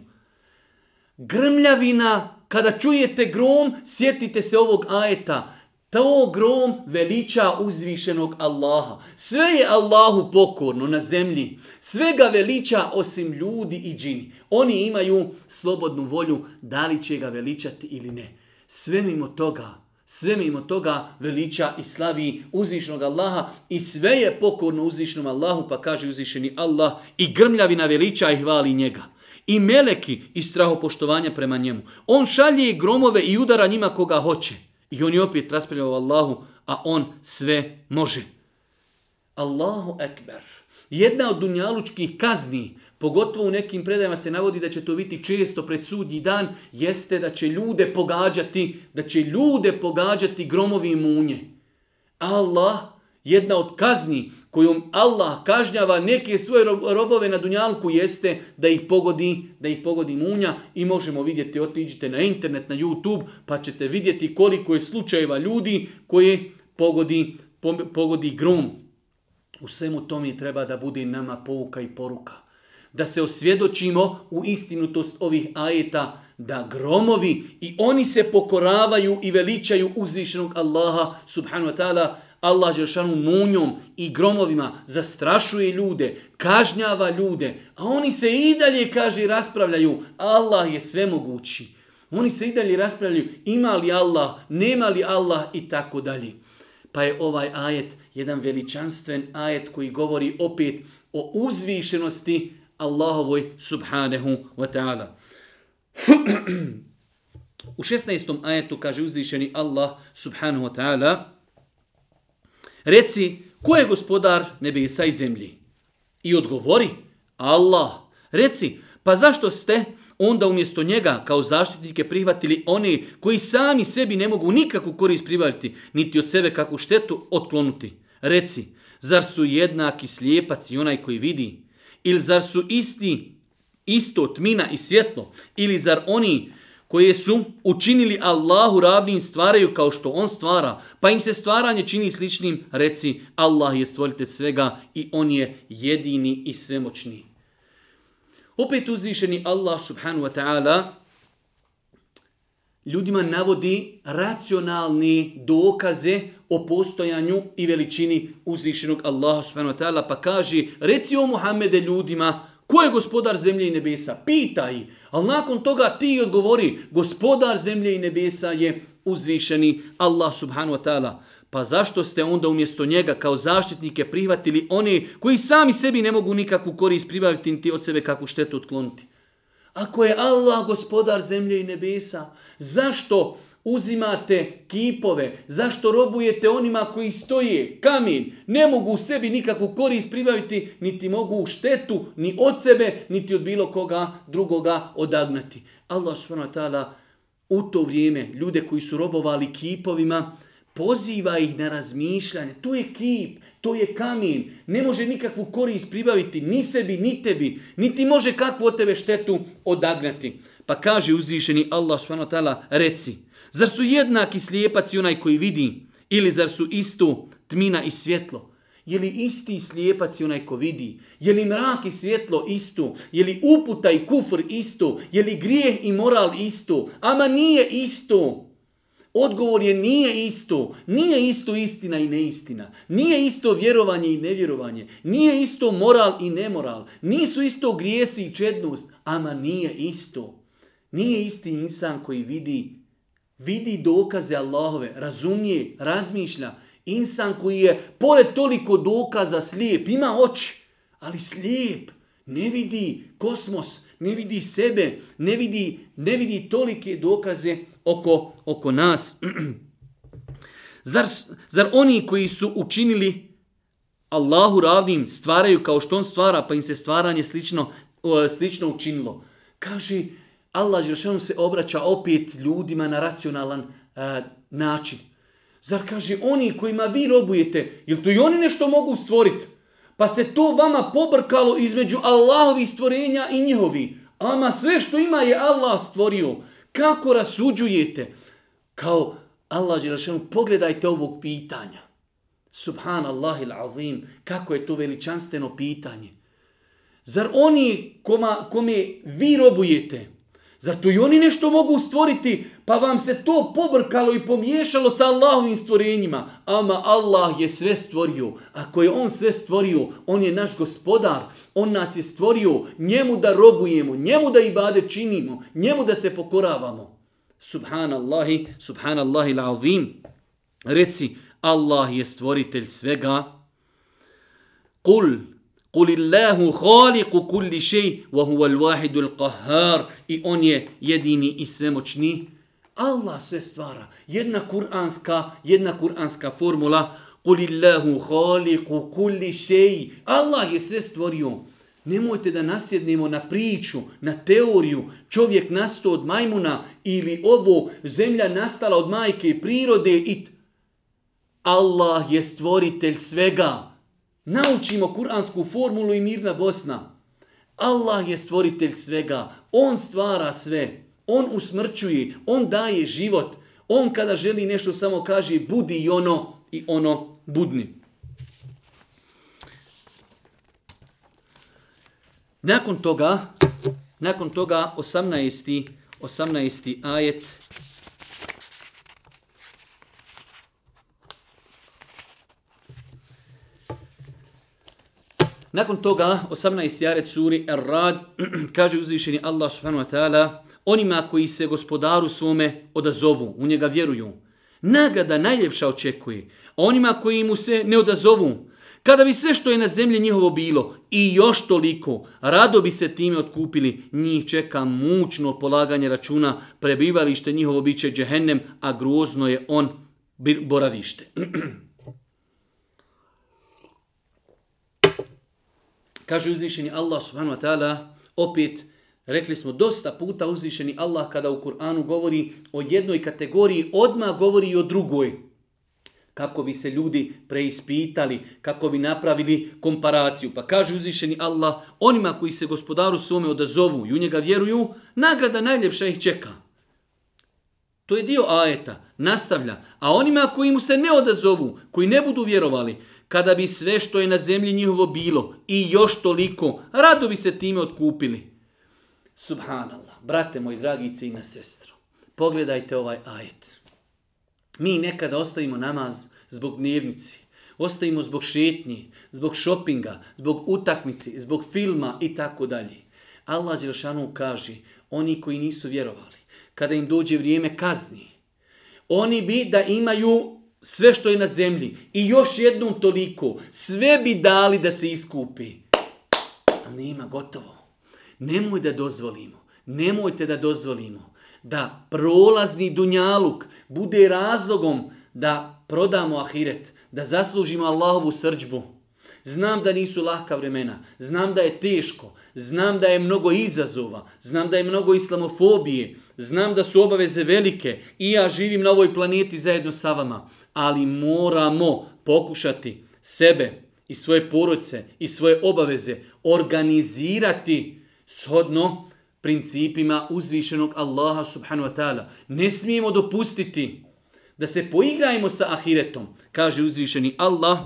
S1: Grmljavina, kada čujete grom, sjetite se ovog ajeta. To grom veliča uzvišenog Allaha. Sve je Allahu pokorno na zemlji. Sve ga veliča osim ljudi i džini. Oni imaju slobodnu volju da li će ga veličati ili ne. Sve mimo toga sve mimo toga veliča i slavi uzvišenog Allaha i sve je pokorno uzvišenom Allahu pa kaže uzvišeni Allah i grmljavina veliča i hvali njega. I meleki i strahopoštovanja prema njemu. On šalje gromove i udara njima koga hoće. I on je opet raspravljao Allahu, a on sve može. Allahu ekber. Jedna od dunjalučkih kazni, pogotovo u nekim predajama se navodi da će to biti često pred sudnji dan, jeste da će ljude pogađati, da će ljude pogađati gromovi i munje. Allah, jedna od kazni kojom Allah kažnjava neke svoje robove na Dunjalku jeste da ih pogodi, da ih pogodi munja i možemo vidjeti, otiđite na internet, na YouTube, pa ćete vidjeti koliko je slučajeva ljudi koje pogodi, pogodi grom. U svemu tome treba da bude nama pouka i poruka. Da se osvjedočimo u istinutost ovih ajeta, da gromovi i oni se pokoravaju i veličaju uzvišenog Allaha subhanu wa ta'ala Allah Žešanu munjom i gromovima zastrašuje ljude, kažnjava ljude, a oni se i dalje, kaže, raspravljaju. Allah je sve mogući. Oni se i dalje raspravljaju ima li Allah, nema li Allah i tako dalje. Pa je ovaj ajet jedan veličanstven ajet koji govori opet o uzvišenosti Allahovoj subhanehu wa ta'ala. U 16. ajetu kaže uzvišeni Allah subhanahu wa ta'ala Reci, ko je gospodar nebesa i zemlji? I odgovori, Allah. Reci, pa zašto ste onda umjesto njega kao zaštitnike prihvatili one koji sami sebi ne mogu nikakvu korist pribaviti, niti od sebe kakvu štetu otklonuti? Reci, zar su jednaki slijepac i onaj koji vidi? Ili zar su isti isto tmina i svjetlo? Ili zar oni koje su učinili Allahu ravnim stvaraju kao što on stvara, pa im se stvaranje čini sličnim, reci Allah je stvoritelj svega i on je jedini i svemoćni. Opet uzvišeni Allah subhanu wa ta'ala ljudima navodi racionalni dokaze o postojanju i veličini uzvišenog Allaha subhanahu wa ta'ala, pa kaže, reci o Muhammede ljudima, Ko je gospodar zemlje i nebesa? Pitaj. Ali nakon toga ti odgovori, gospodar zemlje i nebesa je uzvišeni Allah subhanu wa ta'ala. Pa zašto ste onda umjesto njega kao zaštitnike prihvatili one koji sami sebi ne mogu nikakvu korist pribaviti niti od sebe kakvu štetu otkloniti? Ako je Allah gospodar zemlje i nebesa, zašto uzimate kipove, zašto robujete onima koji stoje, kamen, ne mogu u sebi nikakvu korist pribaviti, niti mogu štetu, ni od sebe, niti od bilo koga drugoga odagnati. Allah SWT u to vrijeme ljude koji su robovali kipovima, poziva ih na razmišljanje. To je kip, to je kamen, ne može nikakvu korist pribaviti ni sebi, ni tebi, niti može kakvu od tebe štetu odagnati. Pa kaže uzvišeni Allah SWT, reci, Zar su jednaki slijepac i onaj koji vidi? Ili zar su istu tmina i svjetlo? Je li isti slijepac i onaj ko vidi? Je li mrak i svjetlo istu, Je li uputa i kufr isto? Je li grijeh i moral isto? Ama nije isto. Odgovor je nije isto. Nije isto istina i neistina. Nije isto vjerovanje i nevjerovanje. Nije isto moral i nemoral. Nisu isto grijesi i čednost. Ama nije isto. Nije isti insan koji vidi Vidi dokaze Allahove, razumije, razmišlja. Insan koji je, pored toliko dokaza, slijep, ima oči, ali slijep, ne vidi kosmos, ne vidi sebe, ne vidi, ne vidi tolike dokaze oko, oko nas. Zar, zar oni koji su učinili Allahu ravnim stvaraju kao što on stvara, pa im se stvaranje slično, slično učinilo? Kaže, Allah Žešanu se obraća opet ljudima na racionalan e, način. Zar kaže, oni kojima vi robujete, jel to i oni nešto mogu stvoriti? Pa se to vama pobrkalo između Allahovi stvorenja i njihovi. Ama sve što ima je Allah stvorio. Kako rasuđujete? Kao Allah Žešanu, pogledajte ovog pitanja. Subhanallah il azim, kako je to veličanstveno pitanje. Zar oni kome vi robujete, zato i oni nešto mogu stvoriti, pa vam se to pobrkalo i pomiješalo sa Allahovim stvorenjima. Ama Allah je sve stvorio. Ako je On sve stvorio, On je naš gospodar. On nas je stvorio, njemu da robujemo, njemu da ibade činimo, njemu da se pokoravamo. Subhanallahi, subhanallahi la'avim. Reci, Allah je stvoritelj svega. Kul, قُلِ اللَّهُ خَالِقُ كُلِّ شَيْءٍ وَهُوَ الْوَاحِدُ الْقَهَّارِ I on je jedini i svemoćni. Allah sve stvara. Jedna kuranska, jedna kuranska formula. قُلِ اللَّهُ خَالِقُ كُلِّ شَيْءٍ Allah je sve stvorio. Nemojte da nasjednemo na priču, na teoriju. Čovjek nastao od majmuna ili ovo, zemlja nastala od majke prirode. It. Allah je stvoritelj svega. Naučimo kuransku formulu i mirna Bosna. Allah je stvoritelj svega. On stvara sve. On usmrćuje. On daje život. On kada želi nešto samo kaže budi i ono i ono budni. Nakon toga, nakon toga 18. 18. ajet Nakon toga, 18. jare curi Ar-Rad, kaže uzvišeni Allah subhanahu wa ta'ala, onima koji se gospodaru svome odazovu, u njega vjeruju. nagada najljepša očekuje, a onima koji mu se ne odazovu, kada bi sve što je na zemlji njihovo bilo i još toliko, rado bi se time otkupili, njih čeka mučno polaganje računa, prebivalište njihovo biće džehennem, a grozno je on boravište. Kaže uzvišeni Allah subhanahu wa ta'ala, opet Rekli smo dosta puta uzvišeni Allah kada u Kur'anu govori o jednoj kategoriji, odmah govori i o drugoj. Kako bi se ljudi preispitali, kako bi napravili komparaciju. Pa kaže uzvišeni Allah, onima koji se gospodaru svome odazovu i u njega vjeruju, nagrada najljepša ih čeka. To je dio ajeta, nastavlja. A onima koji mu se ne odazovu, koji ne budu vjerovali, kada bi sve što je na zemlji njihovo bilo i još toliko, rado bi se time otkupili. Subhanallah, brate moji, dragi na sestro, pogledajte ovaj ajet. Mi nekada ostavimo namaz zbog dnevnici, ostavimo zbog šetnji, zbog šopinga, zbog utakmice, zbog filma i tako dalje. Allah Đelšanu kaže, oni koji nisu vjerovali, kada im dođe vrijeme kazni, oni bi da imaju sve što je na zemlji i još jednom toliko, sve bi dali da se iskupi. A nema gotovo. Nemoj da dozvolimo, nemojte da dozvolimo da prolazni dunjaluk bude razlogom da prodamo ahiret, da zaslužimo Allahovu srđbu. Znam da nisu lahka vremena, znam da je teško, znam da je mnogo izazova, znam da je mnogo islamofobije, znam da su obaveze velike i ja živim na ovoj planeti zajedno sa vama ali moramo pokušati sebe i svoje poroce i svoje obaveze organizirati shodno principima uzvišenog Allaha subhanahu wa ta'ala. Ne smijemo dopustiti da se poigrajemo sa ahiretom, kaže uzvišeni Allah,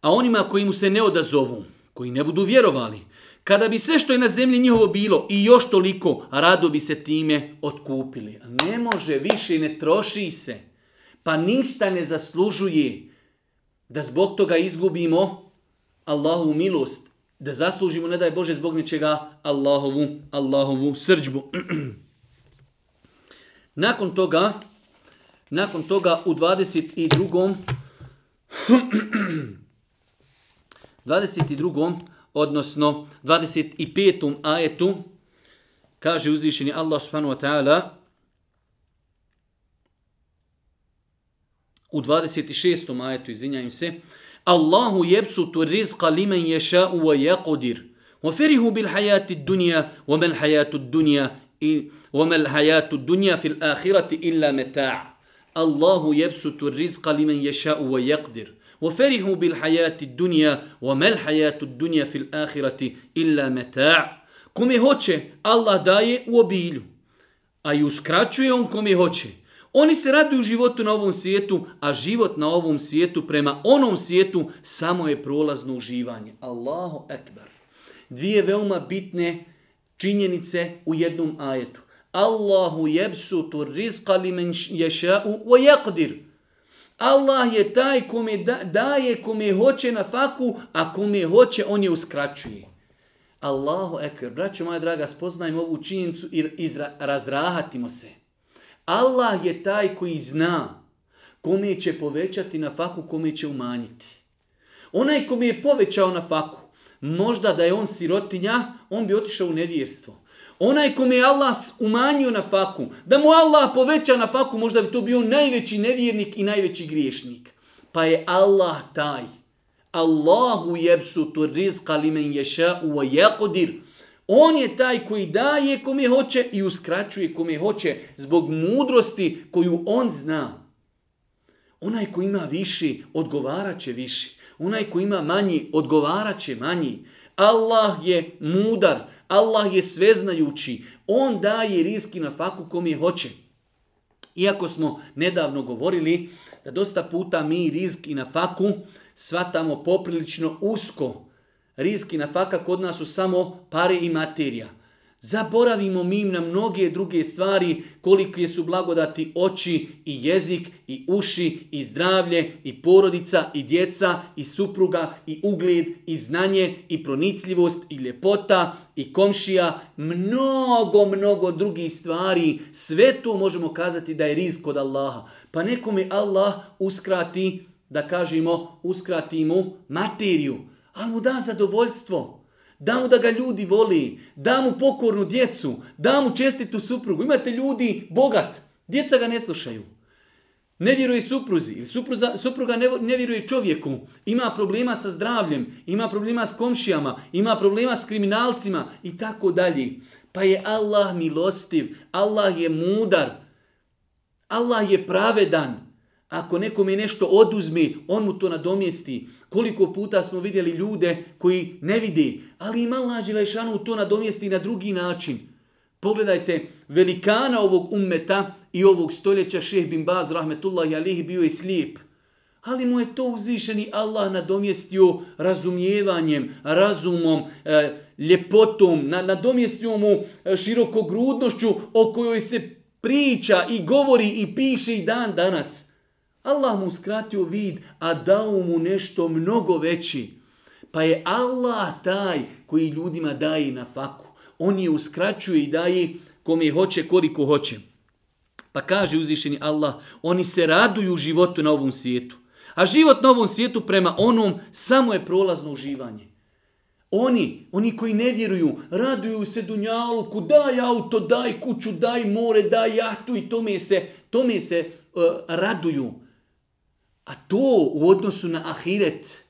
S1: a onima koji mu se ne odazovu, koji ne budu vjerovali, kada bi sve što je na zemlji njihovo bilo i još toliko, rado bi se time otkupili. Ne može više, ne troši se pa ništa ne zaslužuje da zbog toga izgubimo Allahovu milost, da zaslužimo, ne daj Bože, zbog ničega Allahovu, Allahovu srđbu. nakon toga, nakon toga u 22. 22. odnosno 25. ajetu kaže uzvišeni Allah subhanahu wa ta'ala u 26. majetu, izvinjajim se, Allahu jebsutu rizqa limen ješa'u wa jakodir, wa ferihu bil hajati dunya, wa men hajatu dunja, i, wa hajatu fil ahirati illa meta'a. Allahu jebsutu rizqa limen ješa'u wa jakodir, wa ferihu bil hajati dunja, wa hajatu fil ahirati illa meta'a. Kome hoće, Allah daje u obilju, a i uskraćuje on kome hoće. Oni se u životu na ovom svijetu, a život na ovom svijetu prema onom svijetu samo je prolazno uživanje. Allahu ekber. Dvije veoma bitne činjenice u jednom ajetu. Allahu tur rizqa li men ješa'u wa yaqdir. Allah je taj kome daje, kome hoće na faku, a kome hoće on je uskraćuje. Allahu ekber. Braćo moja draga, spoznajmo ovu činjenicu i razrahatimo se. Allah je taj koji zna kome će povećati na faku, kome će umanjiti. Onaj kome je povećao na faku, možda da je on sirotinja, on bi otišao u nevjerstvo. Onaj kome je Allah umanjio na faku, da mu Allah poveća na faku, možda bi to bio najveći nevjernik i najveći griješnik. Pa je Allah taj. Allahu jebsu tu rizqa limen ješa'u wa jakodir. On je taj koji daje kome hoće i uskraćuje kome hoće zbog mudrosti koju on zna. Onaj ko ima viši, odgovarat će viši. Onaj ko ima manji, odgovarat će manji. Allah je mudar, Allah je sveznajući. On daje rizki na faku kome hoće. Iako smo nedavno govorili da dosta puta mi rizki na faku svatamo poprilično usko, Rizki na faka kod nas su samo pare i materija. Zaboravimo mi na mnoge druge stvari kolike su blagodati oči i jezik i uši i zdravlje i porodica i djeca i supruga i ugled i znanje i pronicljivost i ljepota i komšija. Mnogo, mnogo drugih stvari. Sve to možemo kazati da je rizik od Allaha. Pa nekome Allah uskrati, da kažemo, uskrati mu materiju ali mu da zadovoljstvo. Da mu da ga ljudi voli, da mu pokornu djecu, da mu čestitu suprugu. Imate ljudi bogat, djeca ga ne slušaju. Ne vjeruje supruzi ili supruga ne, vjeruje čovjeku. Ima problema sa zdravljem, ima problema s komšijama, ima problema s kriminalcima i tako dalje. Pa je Allah milostiv, Allah je mudar, Allah je pravedan. Ako nekome nešto oduzme, on mu to nadomjesti. Koliko puta smo vidjeli ljude koji ne vidi, ali ima Allah to domjesti na drugi način. Pogledajte, velikana ovog ummeta i ovog stoljeća, šeh bin Baz, rahmetullahi alihi, bio je slijep. Ali mu je to uzvišeni Allah nadomjestio razumijevanjem, razumom, e, ljepotom, na, nadomjestio mu e, širokogrudnošću o kojoj se priča i govori i piše i dan danas. Allah mu skratio vid, a dao mu nešto mnogo veći. Pa je Allah taj koji ljudima daje na faku. On je uskraćuje i daje kome je hoće, koliko hoće. Pa kaže uzvišeni Allah, oni se raduju životu na ovom svijetu. A život na ovom svijetu prema onom samo je prolazno uživanje. Oni, oni koji ne vjeruju, raduju se dunjalku, daj auto, daj kuću, daj more, daj jahtu i tome se, tome se e, raduju. A to u odnosu na ahiret,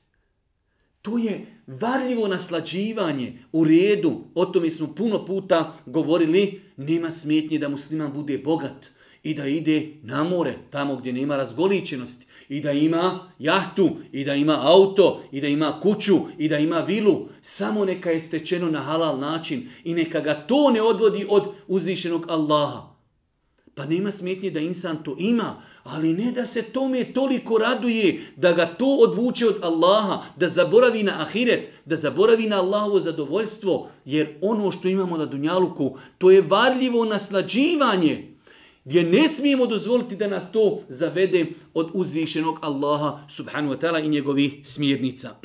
S1: to je varljivo naslađivanje u redu. O tome smo puno puta govorili, nema smetnje da musliman bude bogat i da ide na more, tamo gdje nema razgoličenosti, i da ima jahtu, i da ima auto, i da ima kuću, i da ima vilu. Samo neka je stečeno na halal način i neka ga to ne odvodi od uzvišenog Allaha. Pa nema smetnje da insan to ima, ali ne da se tome toliko raduje, da ga to odvuče od Allaha, da zaboravi na ahiret, da zaboravi na Allahovo zadovoljstvo, jer ono što imamo na Dunjaluku, to je varljivo naslađivanje, gdje ne smijemo dozvoliti da nas to zavede od uzvišenog Allaha subhanu wa ta'ala i njegovih smjernica.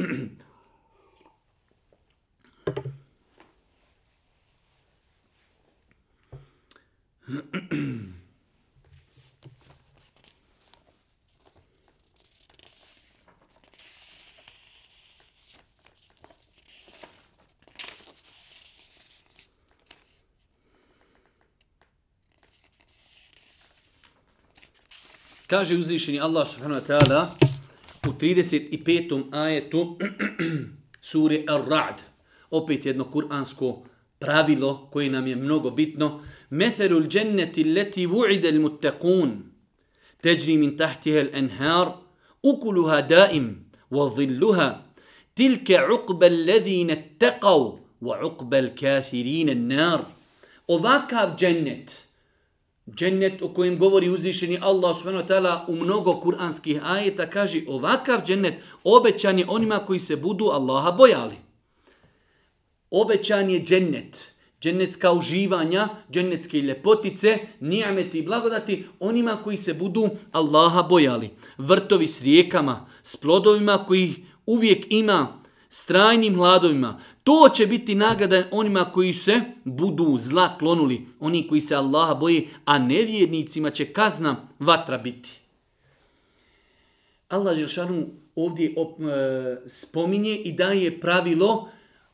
S1: Kaže uzvišeni Allah subhanahu wa ta'ala u 35. ajetu suri Ar-Ra'd. Opet jedno kuransko pravilo koje nam je mnogo bitno. Meselul dženneti leti vu'ide l-muttaqun. Teđri min tahtiha l-enhar. Ukuluha daim. Wa zilluha. Tilke uqba allazine taqav. Wa uqba l-kathirine nar Ovakav džennet Džennet o kojem govori uzvišeni Allah subhanahu u mnogo kuranskih ajeta kaže ovakav džennet obećan je onima koji se budu Allaha bojali. Obećan je džennet, džennetska uživanja, džennetske ljepotice, nijameti i blagodati onima koji se budu Allaha bojali. Vrtovi s rijekama, s plodovima koji uvijek ima, s trajnim hladovima, to će biti nagrada onima koji se budu zla klonuli, oni koji se Allaha boje, a nevjernicima će kazna vatra biti. Allah Žešanu ovdje op, e, spominje i daje pravilo,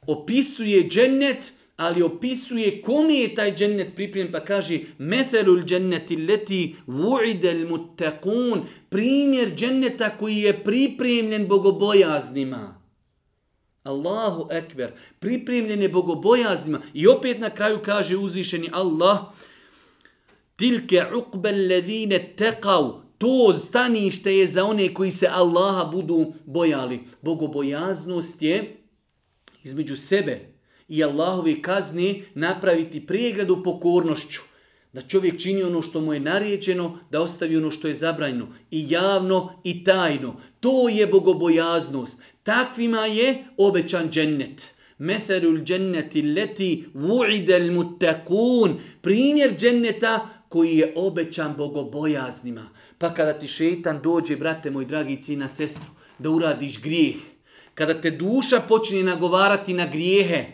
S1: opisuje džennet, ali opisuje kome je taj džennet pripremljen, pa kaže Methelul dženneti leti vu'idel muttaqun, primjer dženneta koji je pripremljen bogobojaznima. Allahu ekber, pripremljen je bogobojaznima. I opet na kraju kaže uzvišeni Allah, tilke uqbel ledine tekav, to stanište je za one koji se Allaha budu bojali. Bogobojaznost je između sebe i Allahove kazni napraviti prijegradu pokornošću. Da čovjek čini ono što mu je naređeno, da ostavi ono što je zabranjeno. I javno i tajno. To je bogobojaznost. Takvima je obećan džennet. Meselul dženneti leti vu'idel mutakun. Primjer dženneta koji je obećan bogobojaznima. Pa kada ti šetan dođe, brate moj dragi cina sestru, da uradiš grijeh. Kada te duša počne nagovarati na grijehe,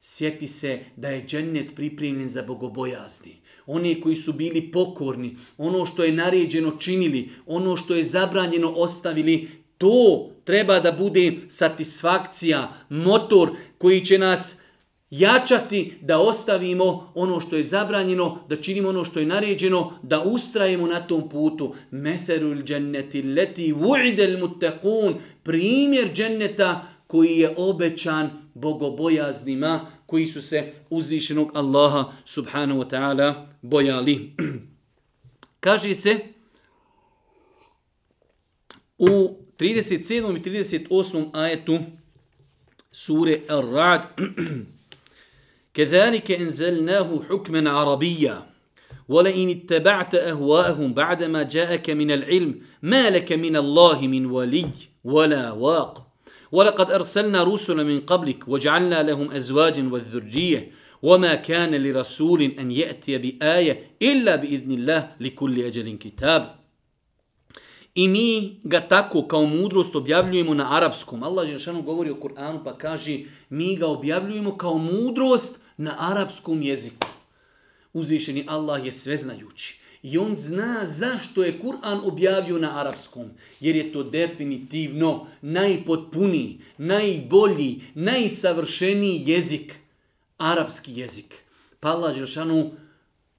S1: sjeti se da je džennet pripremljen za bogobojazni. Oni koji su bili pokorni, ono što je naređeno činili, ono što je zabranjeno ostavili, to treba da bude satisfakcija, motor koji će nas jačati da ostavimo ono što je zabranjeno, da činimo ono što je naređeno, da ustrajemo na tom putu. Meferul dženneti leti vu'idel mutekun, primjer dženneta koji je obećan bogobojaznima koji su se uzvišenog Allaha subhanahu wa ta'ala bojali. Kaže se u 37. i 38. ajetu sure Ar-Ra'd كذلك أنزلناه حكما عربيا ولئن اتبعت أهواءهم بعدما جاءك من العلم ما لك من الله من ولي ولا واق ولقد أرسلنا رسلا من قبلك وجعلنا لهم أزواجا والذرية وما كان لرسول أن يأتي بآية إلا بإذن الله لكل أجل كتاب I mi ga tako kao mudrost objavljujemo na arapskom. Allah Žešanu govori o Kur'anu pa kaže mi ga objavljujemo kao mudrost na arapskom jeziku. Uzvišeni Allah je sveznajući. I on zna zašto je Kur'an objavio na arapskom. Jer je to definitivno najpotpuniji, najbolji, najsavršeniji jezik. Arapski jezik. Pa Allah Žešanu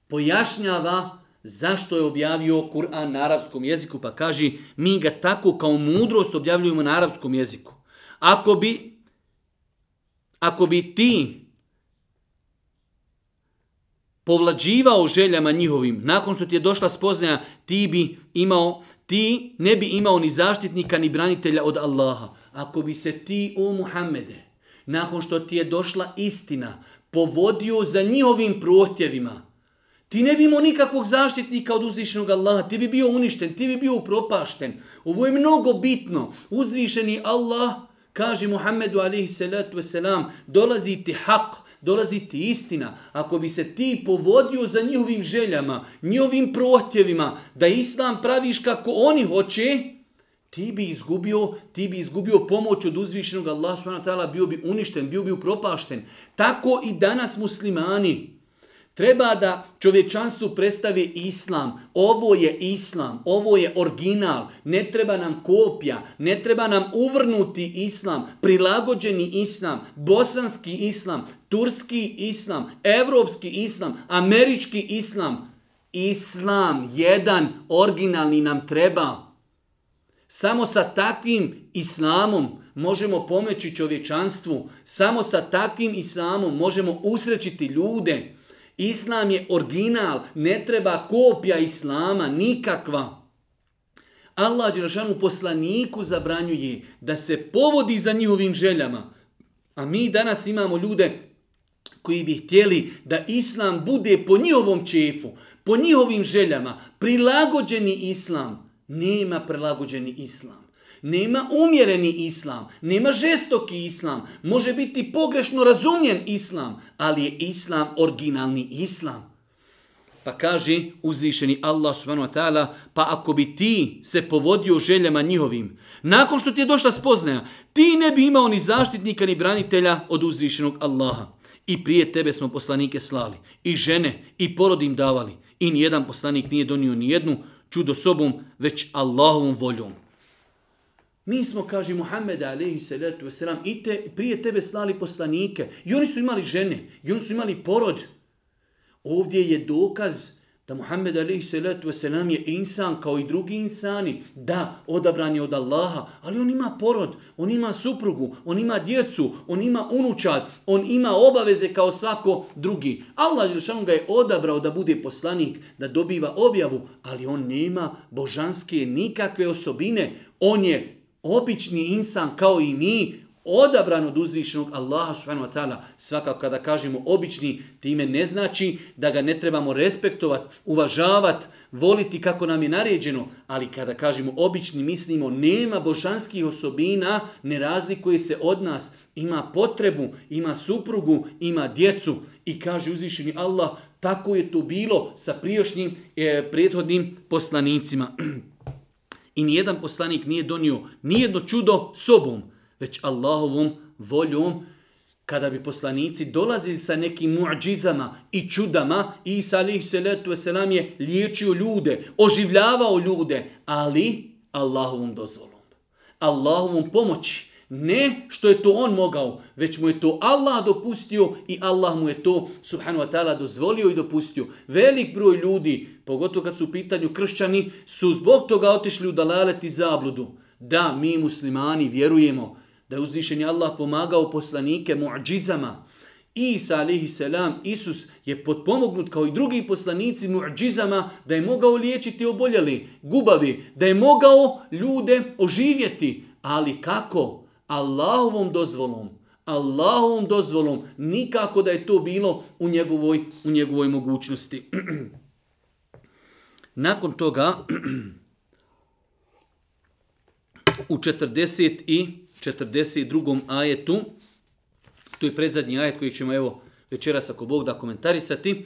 S1: pojašnjava Zašto je objavio Kur'an na arapskom jeziku? Pa kaže, mi ga tako kao mudrost objavljujemo na arapskom jeziku. Ako bi, ako bi ti povlađivao željama njihovim, nakon što ti je došla spoznaja, ti bi imao, ti ne bi imao ni zaštitnika ni branitelja od Allaha. Ako bi se ti, o Muhammede, nakon što ti je došla istina, povodio za njihovim prohtjevima, ti ne bi imao nikakvog zaštitnika od uzvišenog Allaha. Ti bi bio uništen, ti bi bio upropašten. Ovo je mnogo bitno. Uzvišeni Allah, kaže Muhammedu alaihi salatu dolazi ti haq, dolazi ti istina. Ako bi se ti povodio za njihovim željama, njihovim protjevima da Islam praviš kako oni hoće, ti bi izgubio, ti bi izgubio pomoć od uzvišenog Allaha, bio bi uništen, bio bi upropašten. Tako i danas muslimani, Treba da čovječanstvu predstavi islam. Ovo je islam, ovo je original. Ne treba nam kopija, ne treba nam uvrnuti islam, prilagođeni islam, bosanski islam, turski islam, evropski islam, američki islam. Islam, jedan originalni nam treba. Samo sa takvim islamom možemo pomoći čovječanstvu. Samo sa takvim islamom možemo usrećiti ljude. Islam je original, ne treba kopija Islama, nikakva. Allah Đerašanu poslaniku zabranjuje da se povodi za njihovim željama. A mi danas imamo ljude koji bi htjeli da Islam bude po njihovom čefu, po njihovim željama, prilagođeni Islam. Nema prilagođeni Islam. Nema umjereni islam, nema žestoki islam, može biti pogrešno razumljen islam, ali je islam originalni islam. Pa kaže uzvišeni Allah subhanahu wa pa ako bi ti se povodio željama njihovim, nakon što ti je došla spoznaja, ti ne bi imao ni zaštitnika ni branitelja od uzvišenog Allaha. I prije tebe smo poslanike slali, i žene, i porodim davali. I nijedan poslanik nije donio ni jednu čudo sobom, već Allahovom voljom. Mi smo, kaže Muhammed alaihi salatu wasalam, i prije tebe slali poslanike. I oni su imali žene, i oni su imali porod. Ovdje je dokaz da Muhammed alaihi salatu wasalam je insan kao i drugi insani. Da, odabran je od Allaha, ali on ima porod, on ima suprugu, on ima djecu, on ima unučad, on ima obaveze kao svako drugi. Allah ga je odabrao da bude poslanik, da dobiva objavu, ali on nema božanske nikakve osobine. On je obični insan kao i mi, odabran od uzvišenog Allaha subhanahu wa ta'ala. Svakako kada kažemo obični, time ne znači da ga ne trebamo respektovati, uvažavat, voliti kako nam je naređeno, ali kada kažemo obični mislimo nema božanskih osobina, ne razlikuje se od nas, ima potrebu, ima suprugu, ima djecu i kaže uzvišeni Allah tako je to bilo sa prijašnjim e, prethodnim poslanicima. i nijedan poslanik nije donio nijedno čudo sobom, već Allahovom voljom kada bi poslanici dolazili sa nekim muadžizama i čudama, Isa alaih salatu wasalam je liječio ljude, oživljavao ljude, ali Allahovom dozvolom, Allahovom pomoći. Ne što je to on mogao, već mu je to Allah dopustio i Allah mu je to, subhanu wa ta'ala, dozvolio i dopustio. Velik broj ljudi, pogotovo kad su u pitanju kršćani, su zbog toga otišli u dalalet i zabludu. Da, mi muslimani vjerujemo da je uzvišen Allah pomagao poslanike mu'đizama. Isa alihi selam, Isus je potpomognut kao i drugi poslanici mu'đizama da je mogao liječiti oboljeli, gubavi, da je mogao ljude oživjeti. Ali kako? Allahovom dozvolom. Allahovom dozvolom. Nikako da je to bilo u njegovoj, u njegovoj mogućnosti. Nakon toga, u 40 i 42. ajetu, to je predzadnji ajet koji ćemo evo večeras ako Bog da komentarisati,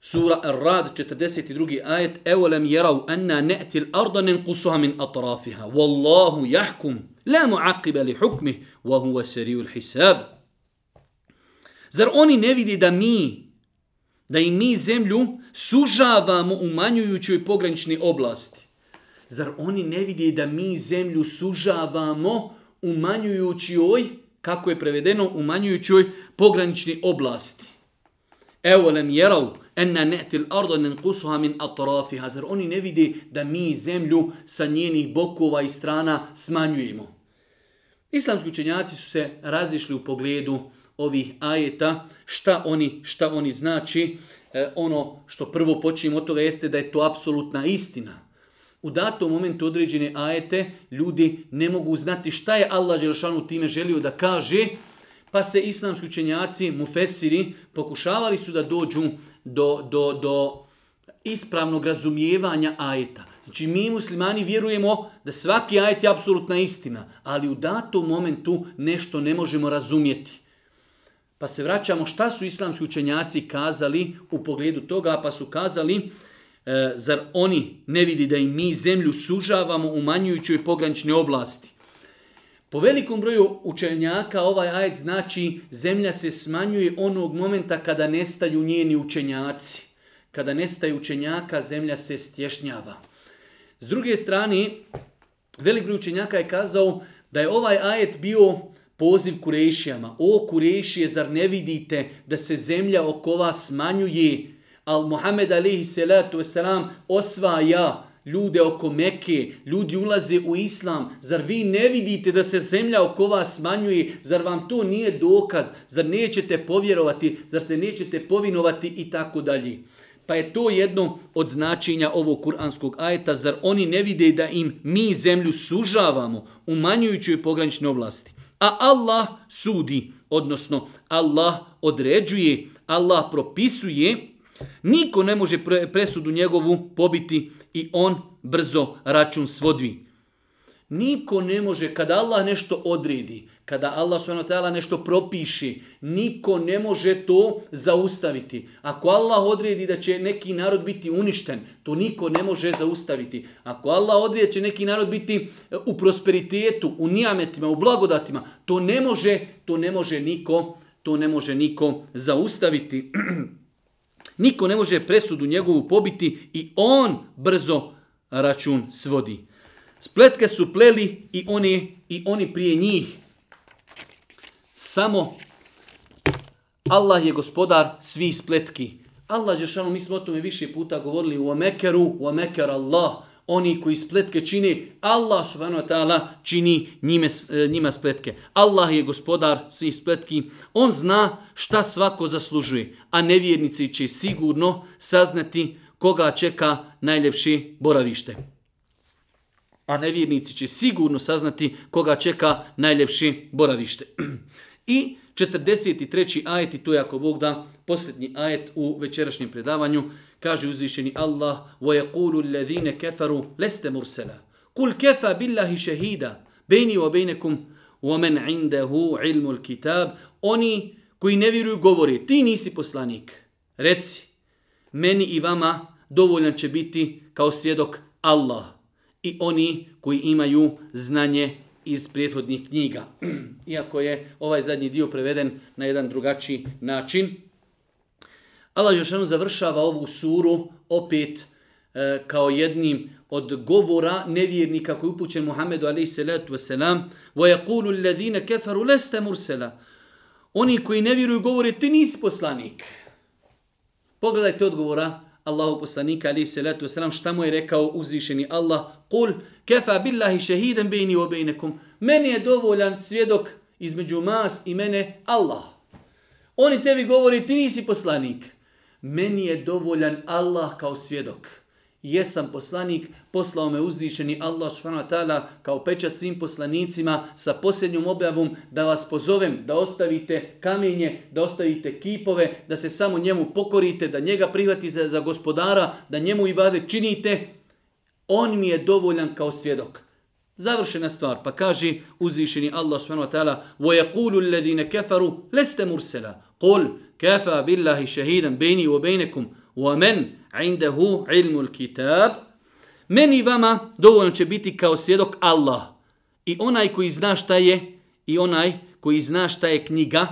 S1: Sura Ar-Rad 42. ajet Evolem jerav enna ne'til arda nenkusuha min atrafiha. Wallahu jahkum la mu'aqiba li hukmihi wa huwa seriul hisab. Zar oni ne vidi da mi, da i mi zemlju sužavamo umanjujući pogranični oblasti? Zar oni ne vidi da mi zemlju sužavamo umanjujući kako je prevedeno, umanjujućoj joj pogranični oblasti? Evolem jerav Enna ne'til arda nenkusuha min atrafiha. Zar oni ne vidi da mi zemlju sa njenih bokova i strana smanjujemo? Islamski učenjaci su se razišli u pogledu ovih ajeta, šta oni, šta oni znači. E, ono što prvo počinjemo od toga jeste da je to apsolutna istina. U datom momentu određene ajete ljudi ne mogu znati šta je Allah Đelšanu time želio da kaže, pa se islamski učenjaci, mufesiri, pokušavali su da dođu do, do, do ispravnog razumijevanja ajeta. Znači mi muslimani vjerujemo da svaki ajet je apsolutna istina, ali u datom momentu nešto ne možemo razumjeti. Pa se vraćamo šta su islamski učenjaci kazali u pogledu toga, pa su kazali e, zar oni ne vidi da i mi zemlju sužavamo umanjujući manjujućoj pogranične oblasti. Po velikom broju učenjaka ovaj ajet znači zemlja se smanjuje onog momenta kada nestaju njeni učenjaci. Kada nestaju učenjaka zemlja se stješnjava. S druge strane, velik broj učenjaka je kazao da je ovaj ajet bio poziv Kurešijama. O Kurešije, zar ne vidite da se zemlja oko vas smanjuje? Al Muhammed a.s. salatu wasalam osvaja, ljude oko Meke, ljudi ulaze u islam, zar vi ne vidite da se zemlja oko vas smanjuje, zar vam to nije dokaz, zar nećete povjerovati, zar se nećete povinovati i tako dalje. Pa je to jedno od značenja ovog kuranskog ajeta, zar oni ne vide da im mi zemlju sužavamo, u joj pogranične oblasti. A Allah sudi, odnosno Allah određuje, Allah propisuje, niko ne može presudu njegovu pobiti i on brzo račun svodvi. Niko ne može, kada Allah nešto odredi, kada Allah s.w.t. nešto propiši, niko ne može to zaustaviti. Ako Allah odredi da će neki narod biti uništen, to niko ne može zaustaviti. Ako Allah odredi da će neki narod biti e, u prosperitetu, u nijametima, u blagodatima, to ne može, to ne može niko, to ne može niko zaustaviti. Niko ne može presudu njegovu pobiti i on brzo račun svodi. Spletke su pleli i oni, i oni prije njih. Samo Allah je gospodar svih spletki. Allah Žešanu, mi smo o tome više puta govorili u Amekeru, u Ameker Allah oni koji spletke čini, Allah subhanahu wa ta'ala čini e, njima spletke. Allah je gospodar svih spletki. On zna šta svako zaslužuje, a nevjernici će sigurno saznati koga čeka najljepše boravište. A nevjernici će sigurno saznati koga čeka najljepše boravište. I 43. ajet, i to je ako Bog da, posljednji ajet u večerašnjem predavanju, Kaže uzvišeni Allah, وَيَقُولُ الَّذِينَ كَفَرُوا لَسْتَ مُرْسَلَا قُلْ كَفَى بِاللَّهِ شَهِيدًا بَيْنِي وَبَيْنَكُمْ وَمَنْ عِنْدَهُ عِلْمُ الْكِتَابِ Oni koji ne vjeruju govori, ti nisi poslanik. Reci, meni i vama dovoljan će biti kao svjedok Allah i oni koji imaju znanje iz prethodnih knjiga. Iako je ovaj zadnji dio preveden na jedan drugačiji način. Allah jednom završava ovu suru opet e, kao jednim od govora nevjernika koji je upućen Muhammedu alaihi salatu wasalam وَيَقُولُ الَّذِينَ كَفَرُ لَسْتَ مُرْسَلَ Oni koji ne vjeruju govore ti nisi poslanik. Pogledajte odgovora Allahu poslanika alaihi salatu wasalam šta mu je rekao uzvišeni Allah قُلْ كَفَا بِاللَّهِ شَهِيدًا بَيْنِ وَبَيْنَكُمْ Meni je dovoljan svjedok između mas i mene Allah. Oni tebi govore ti nisi poslanik meni je dovoljan Allah kao svjedok. Jesam poslanik, poslao me uzvišeni Allah kao pečat svim poslanicima sa posljednjom objavom da vas pozovem da ostavite kamenje, da ostavite kipove, da se samo njemu pokorite, da njega privati za, za gospodara, da njemu i vade činite. On mi je dovoljan kao svjedok. Završena stvar, pa kaže uzvišeni Allah subhanahu wa ta'ala وَيَقُولُ kefaru, kafaru قل كفى بالله شهيدا بيني وبينكم ومن عنده علم الكتاب Meni vama dovoljno će biti kao svjedok Allah. I onaj koji zna šta je, i onaj koji zna šta je knjiga.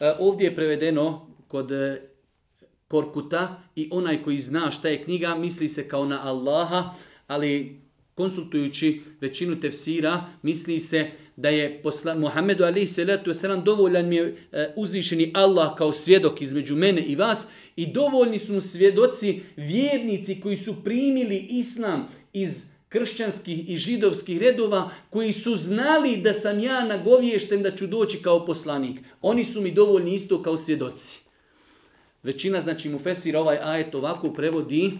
S1: E, ovdje je prevedeno kod e, Korkuta i onaj koji zna šta je knjiga misli se kao na Allaha, ali Konsultujući većinu tefsira, misli se da je posla, Muhammedu alaihi dovoljan mi je e, uzvišeni Allah kao svjedok između mene i vas i dovoljni su mu svjedoci vjernici koji su primili islam iz kršćanskih i židovskih redova koji su znali da sam ja nagovješten da ću doći kao poslanik. Oni su mi dovoljni isto kao svjedoci. Većina, znači, mu fesira ovaj ajet ovako prevodi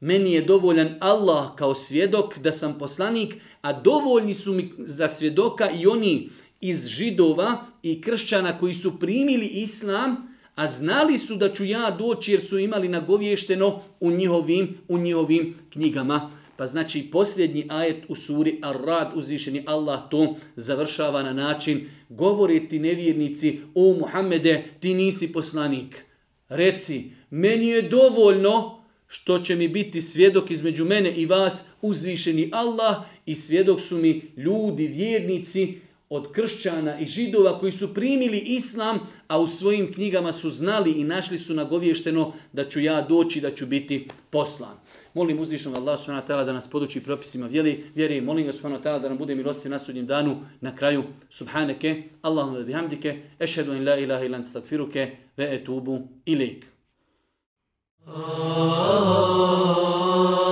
S1: meni je dovoljan Allah kao svjedok da sam poslanik, a dovoljni su mi za svjedoka i oni iz židova i kršćana koji su primili islam, a znali su da ću ja doći jer su imali nagovješteno u njihovim, u njihovim knjigama. Pa znači posljednji ajet u suri Ar-Rad uzvišeni Allah to završava na način Govore ti nevjernici o Muhammede ti nisi poslanik. Reci meni je dovoljno što će mi biti svjedok između mene i vas uzvišeni Allah i svjedok su mi ljudi, vjernici od kršćana i židova koji su primili islam, a u svojim knjigama su znali i našli su nagovješteno da ću ja doći, da ću biti poslan. Molim uzvišnog Allah subhanahu da nas poduči propisima vjeri, vjeri molim ga subhanahu da nam bude milosti na sudnjem danu. Na kraju subhaneke, Allahumma bihamdike, ešhedu in la ilaha ilan stakfiruke, ve etubu ilik. Oh.